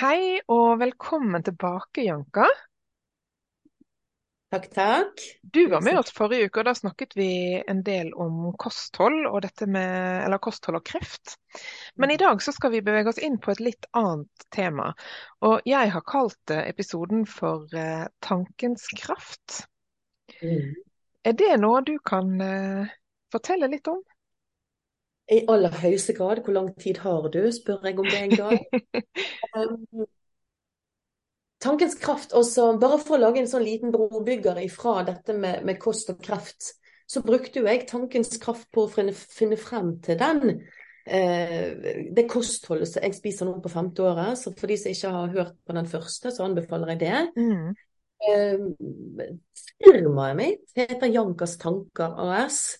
Hei og velkommen tilbake, Janka. Takk, takk. Du var med oss forrige uke, og da snakket vi en del om kosthold og med, eller kosthold og kreft. Men i dag så skal vi bevege oss inn på et litt annet tema. Og jeg har kalt episoden for eh, Tankens kraft. Mm. Er det noe du kan eh, fortelle litt om? I aller høyeste grad. Hvor lang tid har du, spør jeg om det en gang. um, tankens kraft også, bare for å lage en sånn liten brobygger ifra dette med, med, kost og kreft, så brukte jo jeg tankens kraft på å finne, finne frem til den. Eh, det kostholdet som jeg spiser nå på femte året, så for de som ikke har hørt på den første, så anbefaler jeg det. Mm. Eh, firmaet mitt heter Jankas Tanker AS.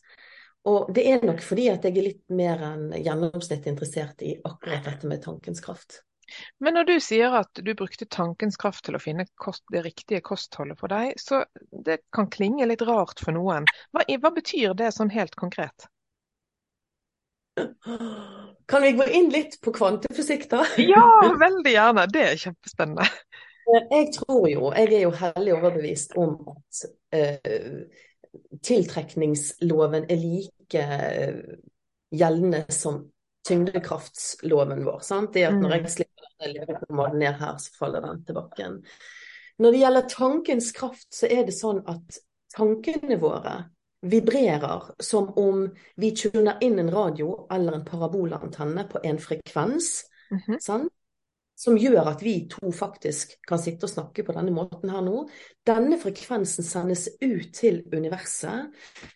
Og det er nok fordi at jeg er litt mer enn gjennomsnittet interessert i akkurat dette med tankens kraft. Men når du sier at du brukte tankens kraft til å finne kost, det riktige kostholdet for deg, så det kan klinge litt rart for noen. Hva, hva betyr det sånn helt konkret? Kan vi gå inn litt på kvantefysikk, da? Ja, veldig gjerne. Det er kjempespennende. Jeg tror jo, jeg er jo hellig overbevist om at uh, tiltrekningsloven er like eh, gjeldende som tyngdekraftsloven vår. Sant? Det at når jeg mm. slipper denne levepomaden ned her, så faller den til bakken. Når det gjelder tankens kraft, så er det sånn at tankene våre vibrerer som om vi tuner inn en radio eller en parabolantenne på en frekvens. Mm -hmm som gjør at vi to faktisk kan sitte og snakke på denne måten her nå. Denne frekvensen sendes ut til universet,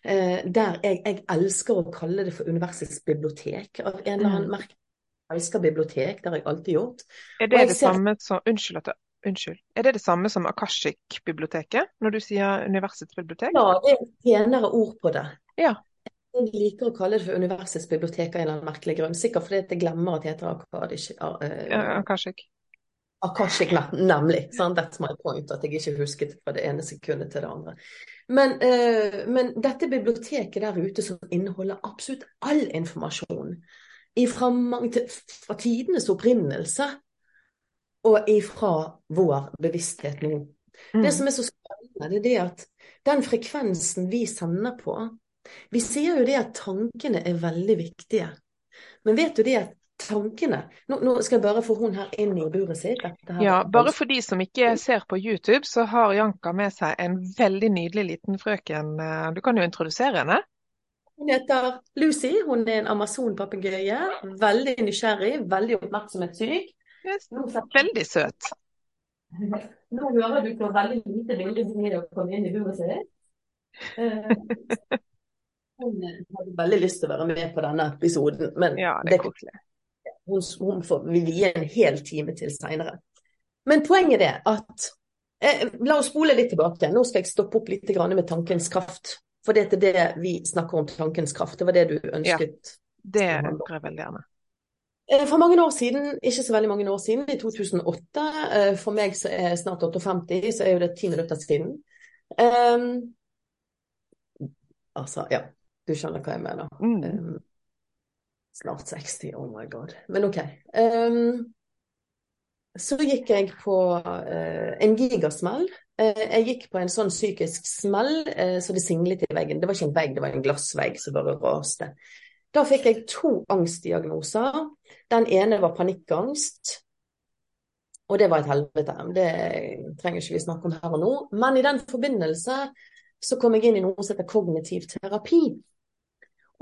eh, der jeg, jeg, elsker å kalle det for universets bibliotek. Av en eller annen mm. merke. Jeg elsker bibliotek, det har jeg alltid gjort. Er det det ser... samme som Unnskyld at Unnskyld. Er det det samme som Akashik-biblioteket, når du sier universets bibliotek? Ja, det er penere ord på det. Ja. Jeg liker å kalle det for universets bibliotek av en eller annen merkelig grunn. Sikkert fordi jeg glemmer at det heter Akadish. Uh, Akashik. Akashik, nemlig. Sant? That's my point. At jeg ikke husket fra det ene sekundet til det andre. Men, uh, men dette biblioteket der ute som inneholder absolutt all informasjon ifra, fra tidenes opprinnelse og ifra vår bevissthet nå. Mm. Det som er så spennende, det er at den frekvensen vi sender på, vi sier jo det at tankene er veldig viktige. Men vet du det at tankene Nå, nå skal jeg bare få hun her inn i buret sitt. Ja, bare for de som ikke ser på YouTube, så har Janka med seg en veldig nydelig liten frøken. Du kan jo introdusere henne. Hun heter Lucy. Hun er en amazonpapegøye. Veldig nysgjerrig, veldig oppmerksomhetssyk. Yes. Veldig søt. Nå hører du på veldig lite bilde å komme inn i buret sitt. Hun hadde veldig lyst til å være med på denne episoden, men ja, det er koselig. Hun, hun får vi vie en hel time til seinere. Men poenget er at eh, La oss spole litt tilbake. Nå skal jeg stoppe opp litt med tankens kraft. For det er det vi snakker om tankens kraft. Det var det du ønsket. Ja, det ønsker jeg veldig gjerne. Eh, for mange år siden, ikke så veldig mange år siden, i 2008, eh, for meg som er snart 58, så er jo det ti minutter siden. Um, altså, ja. Du skjønner hva jeg mener. Mm. Um, snart 60, oh my god. Men OK. Um, så gikk jeg på uh, en gigasmell. Uh, jeg gikk på en sånn psykisk smell uh, så det singlet i veggen. Det var ikke en vegg, det var en glassvegg som bare raste. Da fikk jeg to angstdiagnoser. Den ene var panikkangst. Og det var et helvete. Det trenger ikke vi snakke om her og nå. Men i den forbindelse så kom jeg inn i noe som heter kognitiv terapi.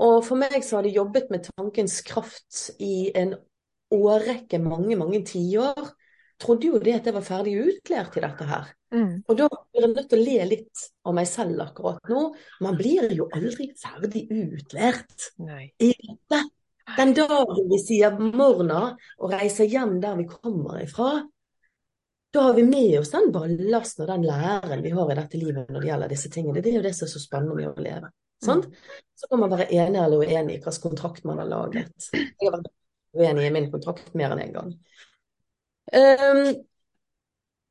Og for meg så har de jobbet med tankens kraft i en årrekke, mange, mange tiår. Trodde jo det at jeg var ferdig utlært i dette her. Mm. Og da blir jeg nødt til å le litt av meg selv akkurat nå. Man blir jo aldri ferdig utlært Nei. i dette. Den dagen vi sier morna og reiser hjem der vi kommer ifra, da har vi med oss den ballasten og den læren vi har i dette livet når det gjelder disse tingene. Det er jo det som er så spennende med å leve. Sant? Så kan man være enig eller uenig i hvilken kontrakt man har laget. Jeg har vært uenig i min kontrakt mer enn én en gang. Um,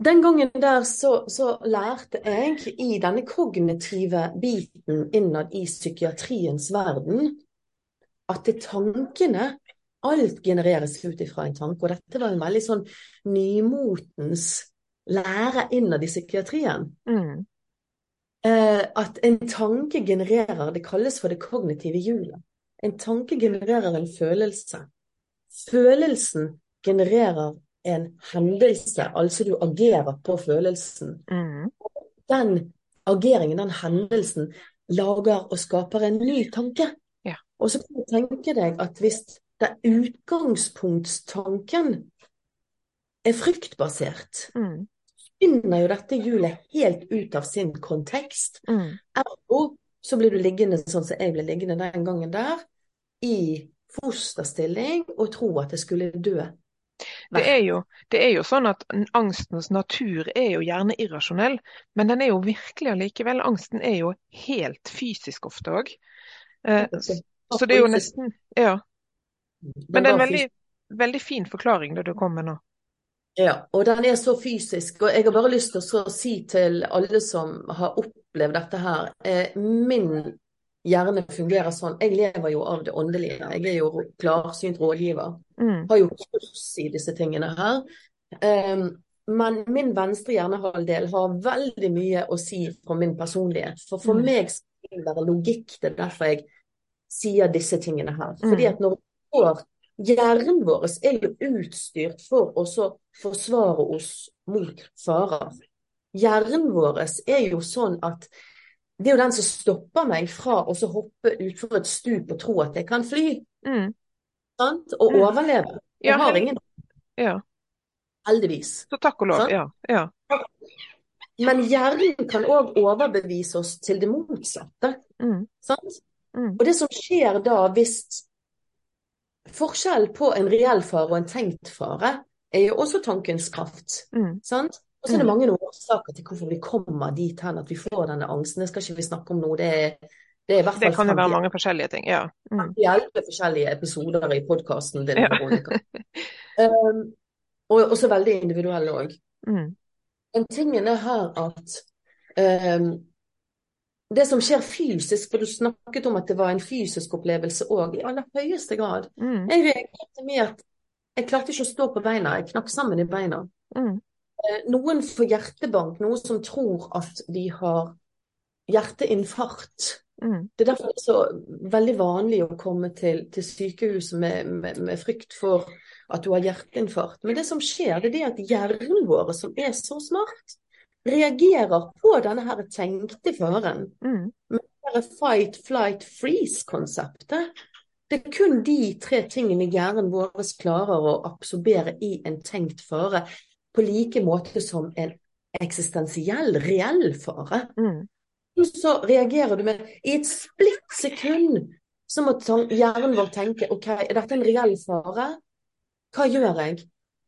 den gangen der så, så, lærte jeg i denne kognitive biten innad i psykiatriens verden at det tankene Alt genereres ut ifra en tanke, og dette var en veldig sånn nymotens lære innad i psykiatrien. Mm. Eh, at en tanke genererer Det kalles for det kognitive hjulet. En tanke genererer en følelse. Følelsen genererer en hendelse, altså du agerer på følelsen. Mm. Den ageringen, den hendelsen, lager og skaper en ny tanke. Ja. Og så kan du tenke deg at hvis det utgangspunktstanken er fryktbasert, mm. Finner jo dette hjulet helt ut av sin kontekst. Mm. Ergo så blir du liggende sånn som jeg ble liggende den gangen der, i fosterstilling og tro at jeg skulle dø. Det er, jo, det er, jo, sånn at angstens natur er jo gjerne irrasjonell, men den er jo virkelig allikevel. Angsten er jo helt fysisk ofte òg. Eh, så det er jo nesten Ja. Men det er en veldig, veldig fin forklaring det du kom med nå. Ja, og den er så fysisk. Og jeg har bare lyst til å si til alle som har opplevd dette her eh, Min hjerne fungerer sånn. Jeg lever jo av det åndelige. Jeg er jo klarsynt rådgiver. Mm. Har jo kurs i disse tingene her. Um, men min venstre hjernehalvdel har veldig mye å si for min personlighet. For for mm. meg skal det være logikk. Det er derfor jeg sier disse tingene her. Mm. Fordi at når du får Hjernen vår er jo utstyrt for å forsvare oss mot farer. Hjernen vår er jo sånn at det er jo den som stopper meg fra å hoppe utfor et stup og tro at jeg kan fly. Mm. Sant? Og mm. overleve. Jeg ja, har ingen ja. Heldigvis. Så takk og lov. Ja. ja. Men hjernen kan òg overbevise oss til det motsatte. Mm. Sant? Mm. Og det som skjer da hvis Forskjell på en reell fare og en tenkt fare er jo også tankens kraft. Mm. Sant? Og så er det mm. mange årsaker til hvorfor vi kommer dit hen at vi får denne angsten. Det skal ikke vi snakke om nå. Det er, det er i hvert fall Det kan jo være mange forskjellige ting, ja. Mm. Elleve forskjellige episoder i podkasten din, Veronica. um, og også veldig individuelle òg. Mm. Men tingen er her at um, det som skjer fysisk, for du snakket om at det var en fysisk opplevelse òg, i aller høyeste grad. Mm. Jeg reagerte med at jeg klarte ikke å stå på beina, jeg knakk sammen i beina. Mm. Eh, noen får hjertebank, noen som tror at de har hjerteinfarkt. Mm. Det er derfor det er så veldig vanlig å komme til, til sykehuset med, med, med, frykt for at du har hjerteinfarkt. Men det som skjer, det er at hjernen vår, som er så smart, reagerer på denne her tenkte faren. Mm. Med det fight, flight, freeze-konseptet. Det er kun de tre tingene hjernen vår klarer å absorbere i en tenkt fare på like måte som en eksistensiell, reell fare. Mm. Så reagerer du med I et splitt sekund så må hjernen vår tenke OK, er dette en reell fare? Hva gjør jeg?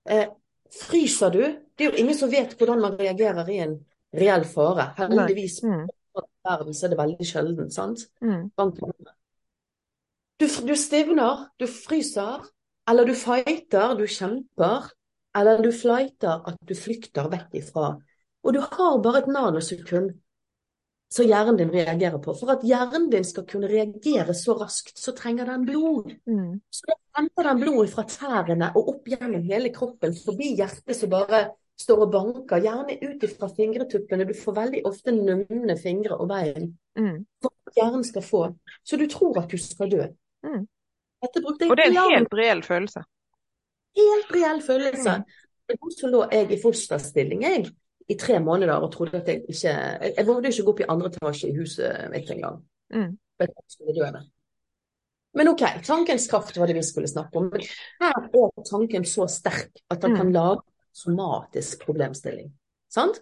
Eh, fryser du? Det er jo ingen som vet hvordan man reagerer i en reell fare. Heldigvis mm. verden så er det veldig sjelden, sant? Mm. Du, du stivner, du fryser, eller du fighter, du kjemper. Eller du flighter at du flykter vekk ifra. Og du har bare et nanosekund så hjernen din reagerer på. For at hjernen din skal kunne reagere så raskt, så trenger den blod. Mm. Så da henter den blod fra tærne og opp gjennom hele kroppen, forbi hjertet som bare står og banker. Gjerne ut ifra fingretuppene. Du får veldig ofte numne fingre og bein. Mm. For at hjernen skal få. Så du tror at du skal dø. Mm. og det er en helt reell følelse helt reell følelse. Mm. Så lå jeg i fosterstilling jeg, i tre måneder og trodde at jeg ikke Jeg, jeg vågde ikke gå opp i andre etasje i huset mitt engang. Mm. Men OK, tankens kraft var det vi skulle snakke om. Men her er tanken så sterk at den kan mm. lage somatisk problemstilling. Sant?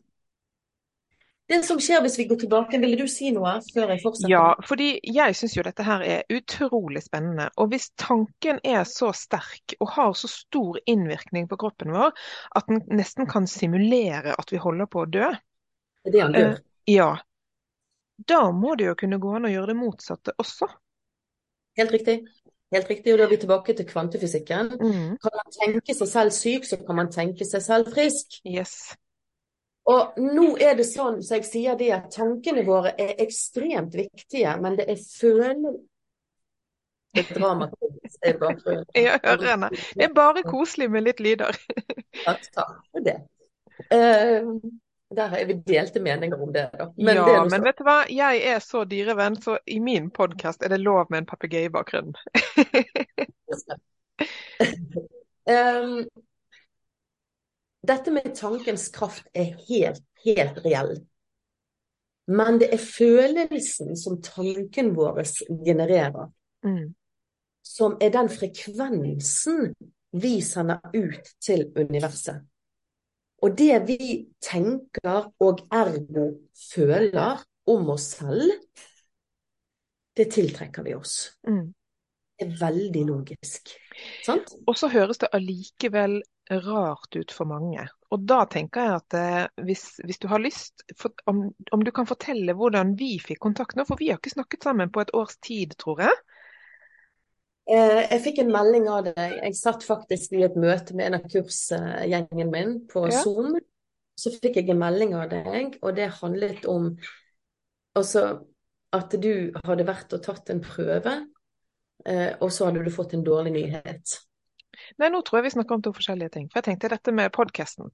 Det som skjer hvis vi går tilbake, ville du si noe før jeg fortsetter? Ja, fordi jeg syns jo dette her er utrolig spennende. Og hvis tanken er så sterk og har så stor innvirkning på kroppen vår at den nesten kan simulere at vi holder på å dø Det er det han gjør? Uh, ja. Da må det jo kunne gå an å gjøre det motsatte også. Helt riktig. Helt riktig, og da er vi tilbake til kvantefysikken. Mm. Kan man tenke seg selv syk, så kan man tenke seg selv frisk. Yes. Og nå er det sånn, så jeg sier det, at tankene våre er ekstremt viktige, men det er følelser Det er i bakgrunnen. Jeg hører henne. Det er bare koselig med litt lyder. Ja, takk for det. Uh, der er vi delte meninger om det, da. Men ja, det men vet du hva, jeg er så dyrevenn, så i min podkast er det lov med en papegøyebakgrunn. um, dette med tankens kraft er helt, helt reell. Men det er følelsen som tanken vår genererer, mm. som er den frekvensen vi sender ut til universet. Og det vi tenker og ergo føler om oss selv, det tiltrekker vi oss. Mm. Det er veldig logisk. Sant? Og så høres det allikevel rart ut for mange. Og da tenker jeg at eh, hvis, hvis, du har lyst, for, om, om, du kan fortelle hvordan vi fikk kontakt nå, for vi har ikke snakket sammen på et års tid, tror jeg. Eh, jeg fikk en melding av deg. Jeg satt faktisk i et møte med en av kursgjengen min på ja. Zoom. Så fikk jeg en melding av deg, og det handlet om altså, at du hadde vært og tatt en prøve, eh, og så hadde du fått en dårlig nyhet. Nei, nå tror jeg vi snakker om to forskjellige ting. For jeg tenkte dette med podkasten.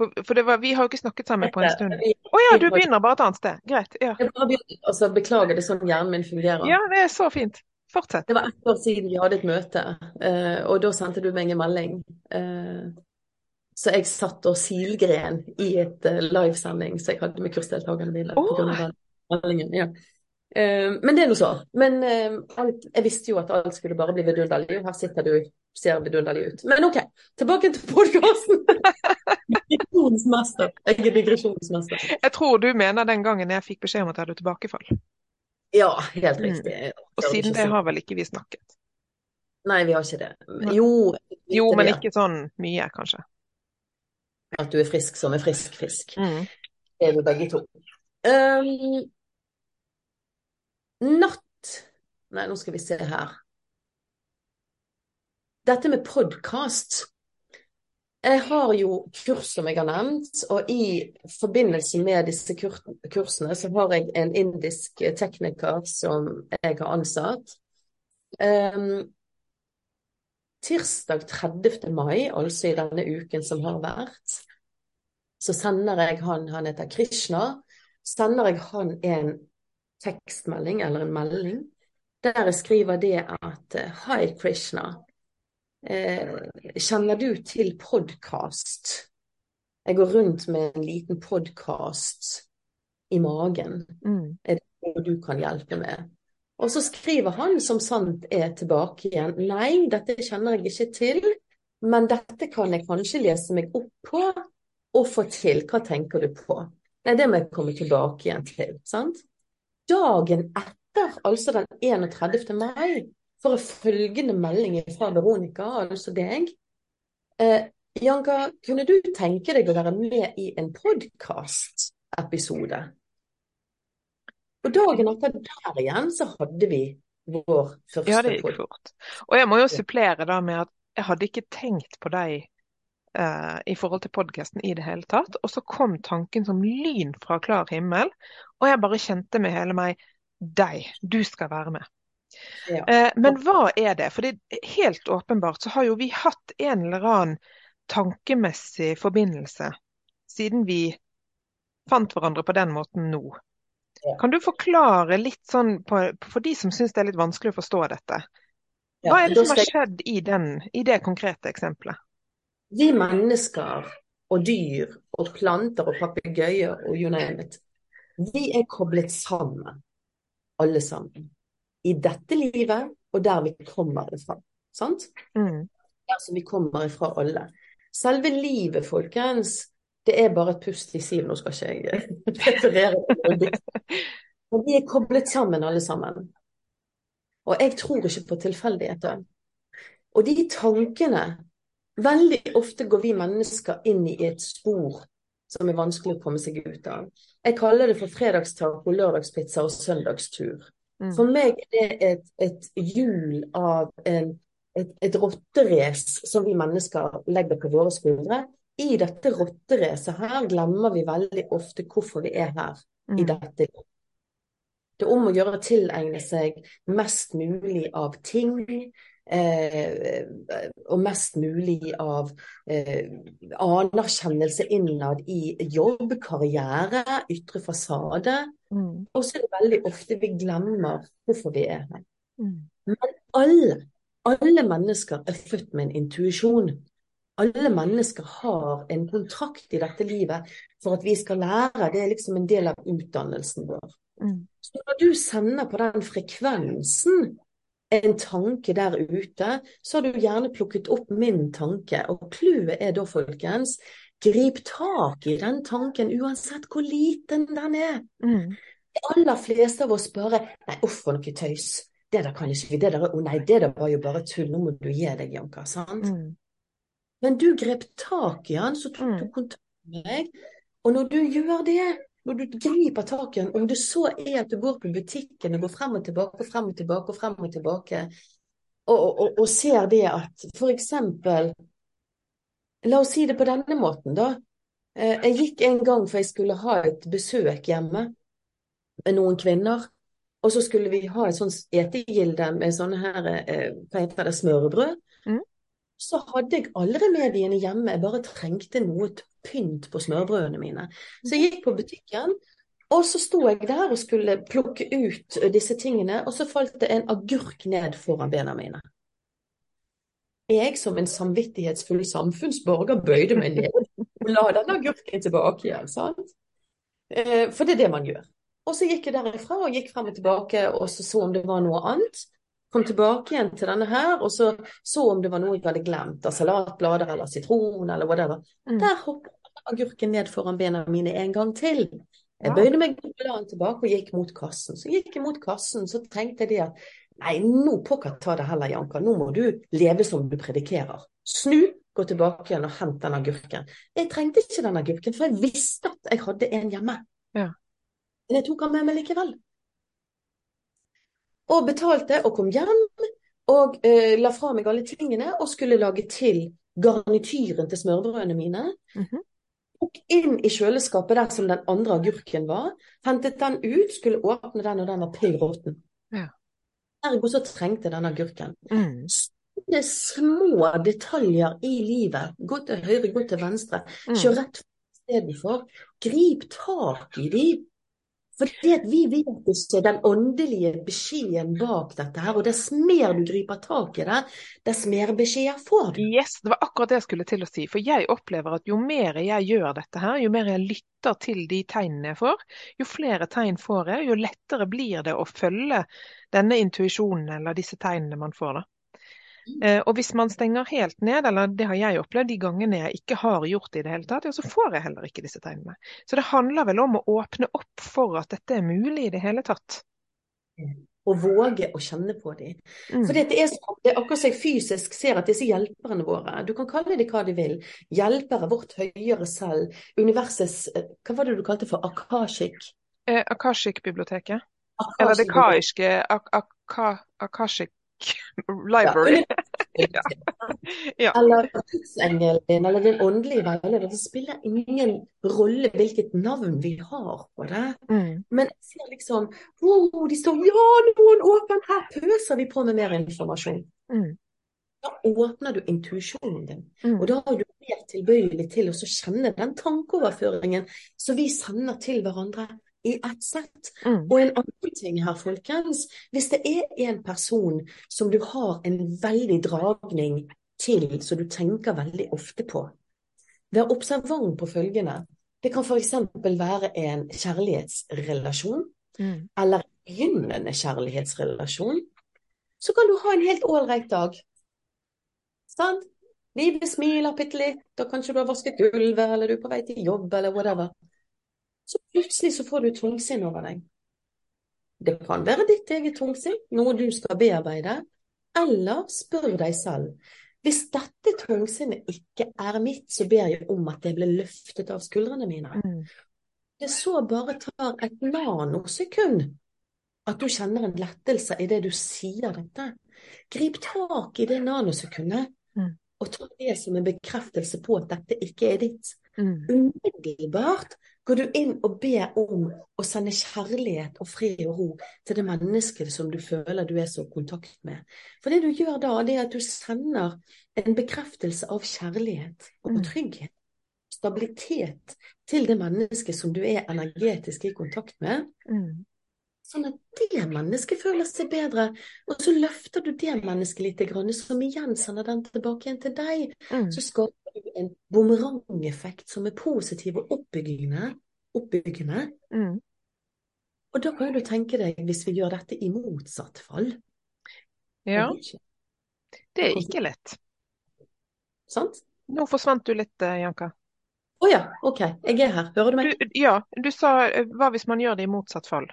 For, for var, vi har jo ikke snakket sammen på en stund. Å oh, ja, du begynner bare et annet sted. Greit. ja. Jeg bare begynner, altså, beklager, det sånn hjernen min fungerer. Ja, det er så fint. Fortsett. Det var ett år siden vi hadde et møte, uh, og da sendte du meg en melding. Uh, så jeg satt og silgren i et uh, livesending som jeg hadde med kursdeltakerne mine. Oh. Ja. men det er nå så. Men alt, jeg visste jo at alt skulle bare bli vidunderlig, og her sitter du ser vidunderlig ut. Men OK, tilbake til podkasten. digresjonsmester. Jeg er digresjonsmester. Jeg tror du mener den gangen jeg fikk beskjed om at jeg hadde tilbakefall. Ja, helt mm. riktig. Mm. Og siden det har vel ikke vi snakket? Nei, vi har ikke det. Jo, jo men ikke sånn mye, kanskje. At du er frisk som er frisk-frisk. Mm. Det er vi begge to. Um, natt Nei, nå skal vi se her dette med podkast Jeg har jo kurs som jeg har nevnt, og i forbindelse med disse kursene så har jeg en indisk tekniker som jeg har ansatt. Um, tirsdag 30. mai, altså i denne uken som har vært, så sender jeg han, han heter Krishna, sender jeg han en tekstmelding eller en melding der jeg skriver det at Hi Krishna. Eh, kjenner du til podkast? Jeg går rundt med en liten podkast i magen. Mm. Er det noe du kan hjelpe med? Og så skriver han som sant er tilbake igjen. Nei, dette kjenner jeg ikke til, men dette kan jeg kanskje lese meg opp på og få til. Hva tenker du på? Nei, det må jeg komme tilbake igjen til. sant? Dagen etter, altså den 31. mai, får jeg følgende melding fra Veronica, altså deg. Eh, Janka, kunne du tenke deg å være med i en podkast-episode? Og dagen etter der igjen så hadde vi vår første Ja, det gikk fort. Og jeg må jo supplere da med at jeg hadde ikke tenkt på deg uh, i forhold til podkasten i det hele tatt. Og så kom tanken som lyn fra klar himmel, og jeg bare kjente med hele meg deg, du skal være med. Ja. Eh, men hva er det? For det helt åpenbart så har jo vi hatt en eller annen tankemessig forbindelse siden vi fant hverandre på den måten nå. Ja. Kan du forklare litt sånn på, for de som syns det er litt vanskelig å forstå dette? Hva er det som har skjedd i, den, i det konkrete eksempelet? Vi mennesker og dyr og planter og papegøyer og you name it, vi er koblet sammen, alle sammen i dette livet og der vi kommer ifra. Sant? Mm. Der som vi kommer ifra alle. Selve livet, folkens, det er bare et pust i siv. Nå skal ikke jeg referere til det. Men vi er koblet sammen, alle sammen. Og jeg tror ikke på tilfeldigheter. Og de tankene Veldig ofte går vi mennesker inn i et spor som er vanskelig å komme seg ut av. Jeg kaller det for fredagstaco, lørdagspizza og søndagstur. Mm. For meg er det et, et hjul av en, et, et rotterace som vi mennesker legger på våre skuldre. I dette rotteracet her glemmer vi veldig ofte hvorfor vi er her mm. i dette. Det er om å gjøre å tilegne seg mest mulig av ting. Eh, og mest mulig av eh, anerkjennelse innad i jobb, karriere, ytre fasade. Mm. Og så er det veldig ofte vi glemmer hvorfor vi er her. Mm. Men alle, alle mennesker er født med en intuisjon. Alle mennesker har en kontrakt i dette livet for at vi skal lære. Det er liksom en del av utdannelsen vår. Mm. Så når du sender på den frekvensen en tanke der ute, så har du gjerne plukket opp min tanke. Og clouet er da, folkens, grip tak i den tanken uansett hvor liten den er. Mm. De aller fleste av oss bare Nei, uff, for noe tøys. Det der kan ikke vi. Det der, oh, nei, det der var jo bare tull. Nå må du gi deg, Janka. Sant? Mm. Men du grep tak i han, så tok du mm. kontakt med meg. Og når du gjør det, når du griper tak i den, om det så er at du går på butikken og går frem og tilbake og frem og tilbake og frem og tilbake, og, og, og ser det at for eksempel La oss si det på denne måten, da. Eh, jeg gikk en gang for jeg skulle ha et besøk hjemme med noen kvinner. Og så skulle vi ha et sånt etegilde med sånne her, eh, hva heter det, smørbrød. Så hadde jeg alle remediene hjemme, jeg bare trengte noe pynt på smørbrødene mine. Så jeg gikk på butikken, og så sto jeg der og skulle plukke ut disse tingene, og så falt det en agurk ned foran bena mine. Jeg som en samvittighetsfull samfunnsborger bøyde meg ned og la den agurken tilbake igjen. sant? Eh, for det er det man gjør. Og så gikk jeg derifra og gikk frem og tilbake og så, så om det var noe annet. Kom tilbake igjen til denne her, og så så om det var noe jeg hadde glemt av salatblader eller sitron eller whatever. Mm. Der hoppet agurken ned foran bena mine en gang til. Jeg bøyde meg tilbake og gikk mot kassen. Så gikk jeg mot kassen, så tenkte jeg det at nei, nå pokker ta det heller, Janka. Nå må du leve som du predikerer. Snu, gå tilbake igjen og hent den agurken. Jeg trengte ikke den agurken, for jeg visste at jeg hadde en hjemme. Ja. Men jeg tok den med meg likevel. Og betalte og kom hjem og eh, la fra meg alle tingene og skulle lage til garnityren til smørbrødene mine. Mm -hmm. Tok inn i kjøleskapet der som den andre agurken var. Hentet den ut, skulle åpne den, og den var pill råtten. Ja. Ergo så trengte den agurken. Mm. Sånne små detaljer i livet. Gå til høyre, gå til venstre. Mm. Kjør rett istedenfor. Grip tak i de. For vi vet ikke den åndelige beskjeden bak dette her, og dess mer du griper tak i det, dess mer beskjeder får du. Yes, det var akkurat det jeg skulle til å si. For jeg opplever at jo mer jeg gjør dette her, jo mer jeg lytter til de tegnene jeg får, jo flere tegn får jeg, jo lettere blir det å følge denne intuisjonen eller disse tegnene man får. da. Eh, og hvis man stenger helt ned, eller det har jeg opplevd de gangene jeg ikke har gjort det i det hele tatt, ja, så får jeg heller ikke disse tegnene. Så det handler vel om å åpne opp for at dette er mulig i det hele tatt. Og våge å kjenne på dem. Mm. For det er, som, det er akkurat som jeg fysisk ser at disse hjelperne våre, du kan kalle dem hva de vil, hjelpere, vårt høyere selv, universets eh, Hva var det du kalte for akashik? Eh, Akashik-biblioteket. Eller det kaiske ak ak Akashik library. ja. ja. Eller tidsengelen din, eller din åndelige veileder. Det spiller ingen rolle hvilket navn vi har på det. Mm. Men jeg ser liksom oh, De står Ja, noen åpen! Her pøser vi på med mer informasjon. Mm. Da åpner du intuisjonen din, mm. og da er du mer tilbøyelig til å kjenne den tankeoverføringen som vi sender til hverandre i ett sett. Mm. Og en annen ting her, folkens. Hvis det er en person som du har en veldig dragning til, som du tenker veldig ofte på, vær observant på følgende. Det kan f.eks. være en kjærlighetsrelasjon, mm. eller begynnende kjærlighetsrelasjon. Så kan du ha en helt ålreit dag. Sant? Livet smiler bitte litt, og kanskje du har vasket gulvet, eller du er på vei til jobb, eller whatever så plutselig så får du tungsinn over deg. Det kan være ditt eget tungsinn, noe du skal bearbeide, eller spør deg selv. Hvis dette tungsinnet ikke er mitt, så ber jeg om at det blir løftet av skuldrene mine. Mm. Det så bare tar et nanosekund at du kjenner en lettelse i det du sier dette. Grip tak i det nanosekundet, mm. og ta det som en bekreftelse på at dette ikke er ditt. Mm. Umiddelbart går du inn og ber om å sende kjærlighet og fred og ro til det mennesket som du føler du er så i kontakt med. For det du gjør da, det er at du sender en bekreftelse av kjærlighet og mm. trygghet. Stabilitet til det mennesket som du er energetisk i kontakt med. Mm. Sånn at det mennesket føler seg bedre, og så løfter du det mennesket litt, som igjen sender den tilbake igjen til deg. Mm. Så skaper du en bumerangeffekt som er positiv og oppbyggende. oppbyggende. Mm. Og da kan du tenke deg, hvis vi gjør dette i motsatt fall Ja. Det er ikke lett. Sant? Nå forsvant du litt, eh, Janka. Å oh ja, OK. Jeg er her. Hører du meg? Du, ja, du sa eh, hva hvis man gjør det i motsatt fall?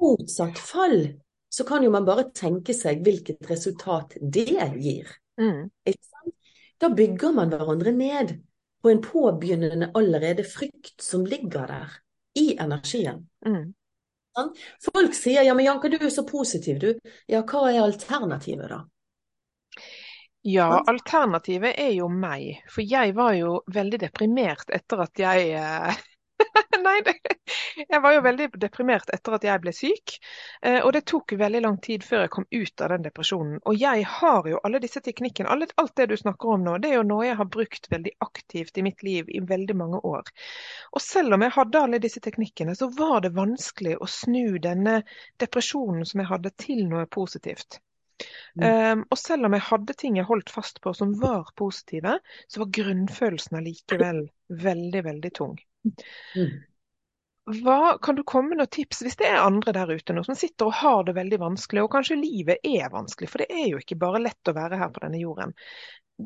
Motsatt fall, så kan jo man bare tenke seg hvilket resultat det gir. Mm. Da bygger man hverandre ned på en påbegynnende allerede frykt som ligger der, i energien. Mm. Folk sier ja, men Janka, du er så positiv, du. Ja, hva er alternativet, da? Ja, alternativet er jo meg. For jeg var jo veldig deprimert etter at jeg eh, Nei, det, jeg var jo veldig deprimert etter at jeg ble syk. Eh, og det tok veldig lang tid før jeg kom ut av den depresjonen. Og jeg har jo alle disse teknikkene, alt det du snakker om nå, det er jo noe jeg har brukt veldig aktivt i mitt liv i veldig mange år. Og selv om jeg hadde alle disse teknikkene, så var det vanskelig å snu denne depresjonen som jeg hadde, til noe positivt. Mm. Um, og selv om jeg hadde ting jeg holdt fast på som var positive, så var grunnfølelsen allikevel veldig, veldig tung. Hva, kan du komme med noen tips hvis det er andre der ute nå som sitter og har det veldig vanskelig, og kanskje livet er vanskelig, for det er jo ikke bare lett å være her på denne jorden.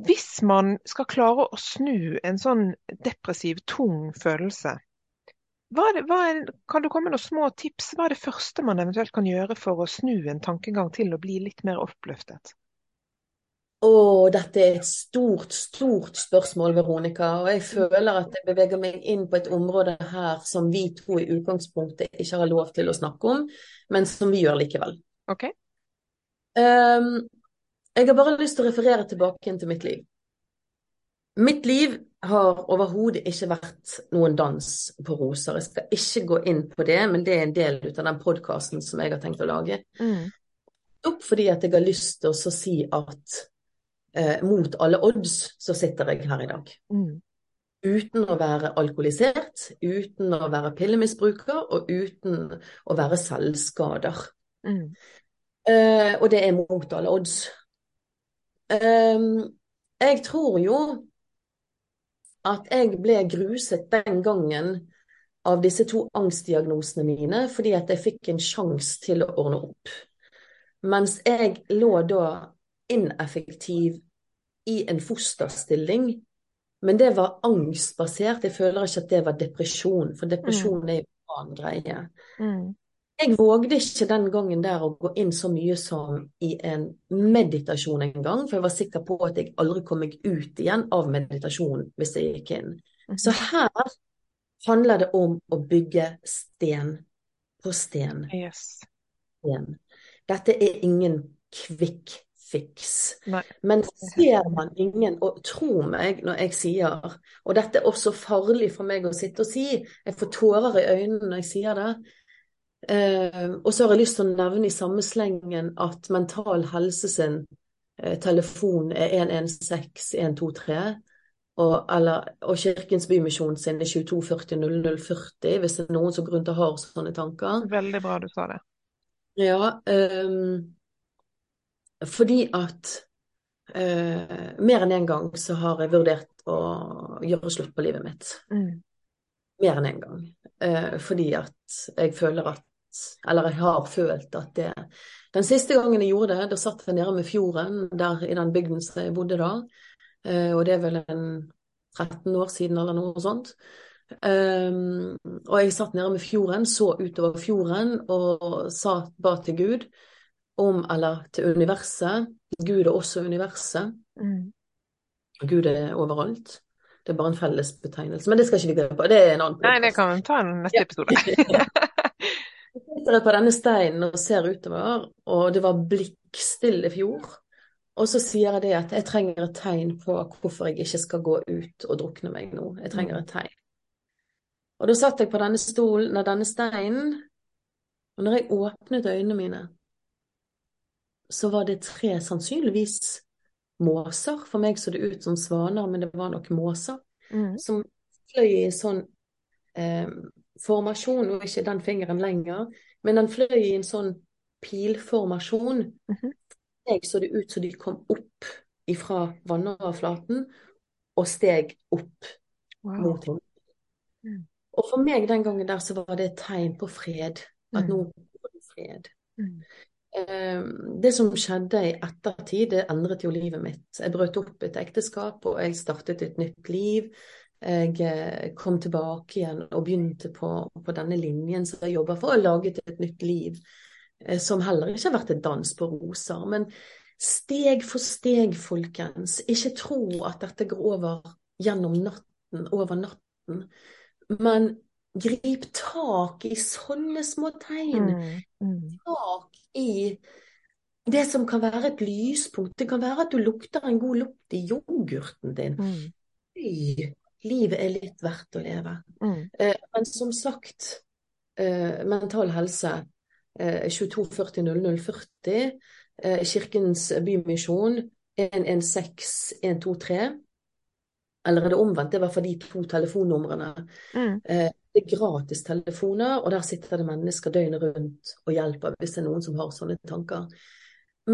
Hvis man skal klare å snu en sånn depressiv, tung følelse, hva er det, hva er, kan du komme med noen små tips? Hva er det første man eventuelt kan gjøre for å snu en tankegang til å bli litt mer oppløftet? Å, dette er et stort, stort spørsmål, Veronica. Og jeg føler at jeg beveger meg inn på et område her som vi to i utgangspunktet ikke har lov til å snakke om, men som vi gjør likevel. Ok. Um, jeg har bare lyst til å referere tilbake inn til mitt liv. Mitt liv har overhodet ikke vært noen dans på roser. Jeg skal ikke gå inn på det, men det er en del av den podkasten som jeg har tenkt å lage. Mm. Opp fordi at jeg har lyst til å si at eh, mot alle odds, så sitter jeg her i dag. Mm. Uten å være alkoholisert, uten å være pillemisbruker og uten å være selvskader. Mm. Eh, og det er mot alle odds. Eh, jeg tror jo at jeg ble gruset den gangen av disse to angstdiagnosene mine fordi at jeg fikk en sjanse til å ordne opp. Mens jeg lå da ineffektiv i en fosterstilling. Men det var angstbasert. Jeg føler ikke at det var depresjon, for depresjon mm. er jo en annen greie. Mm. Jeg vågde ikke den gangen der å gå inn så mye som i en meditasjon en gang, for jeg var sikker på at jeg aldri kom meg ut igjen av meditasjon hvis jeg gikk inn. Mm. Så her handler det om å bygge sten på sten. Yes. Dette er ingen kvikk fiks. Men ser man ingen, og tro meg når jeg sier, og dette er også farlig for meg å sitte og si, jeg får tårer i øynene når jeg sier det. Uh, og så har jeg lyst til å nevne i samme slengen at Mental Helse sin uh, telefon er 116 123. Og, eller, og Kirkens Bymisjon sin er 2240 0040, hvis det er noen som grunn til å ha sånne tanker. Veldig bra du sa det. Ja, um, fordi at eh, mer enn én en gang så har jeg vurdert å gjøre slutt på livet mitt. Mm. Mer enn én en gang. Eh, fordi at jeg føler at Eller jeg har følt at det Den siste gangen jeg gjorde det, da satt jeg nede med fjorden der i den bygden som jeg bodde da. Eh, og det er vel en 13 år siden eller noe sånt. Um, og jeg satt nede med fjorden, så utover fjorden og sa ba til Gud om eller til universet. Gud er også universet. Mm. Gud er overalt. Det er bare en fellesbetegnelse. Men det skal ikke vi gå på. Det er en annen Nei, det kan vi ta en neste episode. Jeg sitter på denne steinen og ser utover, og det var blikkstille fjord. Og så sier jeg det at jeg trenger et tegn på hvorfor jeg ikke skal gå ut og drukne meg nå. Jeg trenger et tegn. Og da satt jeg på denne stolen, denne steinen, og når jeg åpnet øynene mine, så var det tre sannsynligvis måser. For meg så det ut som svaner, men det var nok måser. Mm. Som fløy i sånn eh, formasjon, og ikke den fingeren lenger, men den fløy i en sånn pilformasjon. Mm -hmm. Jeg så det ut som de kom opp ifra vannoverflaten og steg opp wow. mot himmelen. Mm. Og for meg den gangen der så var det et tegn på fred. At mm. nå var det fred. Mm. Ehm, det som skjedde i ettertid, det endret jo livet mitt. Jeg brøt opp et ekteskap, og jeg startet et nytt liv. Jeg eh, kom tilbake igjen og begynte på, på denne linjen som jeg jobber for, og laget et nytt liv. Eh, som heller ikke har vært et dans på roser. Men steg for steg, folkens. Ikke tro at dette går over gjennom natten, over natten. Men grip tak i sånne små tegn. Mm, mm. Tak i det som kan være et lyspunkt. Det kan være at du lukter en god lukt i yoghurten din. Mm. livet er litt verdt å leve. Mm. Eh, men som sagt, eh, Mental Helse eh, 2240 0040, eh, Kirkens Bymisjon 116 123. Eller er det omvendt? Det var for de to telefonnumrene. Mm. Det er gratistelefoner, og der sitter det mennesker døgnet rundt og hjelper hvis det er noen som har sånne tanker.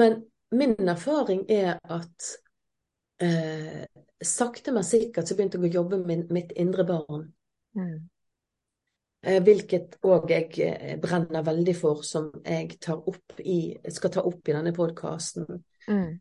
Men min erfaring er at eh, sakte, men sikkert så begynte jeg å jobbe med mitt indre barn. Mm. Eh, hvilket òg jeg eh, brenner veldig for, som jeg i, skal ta opp i denne podkasten. Mm.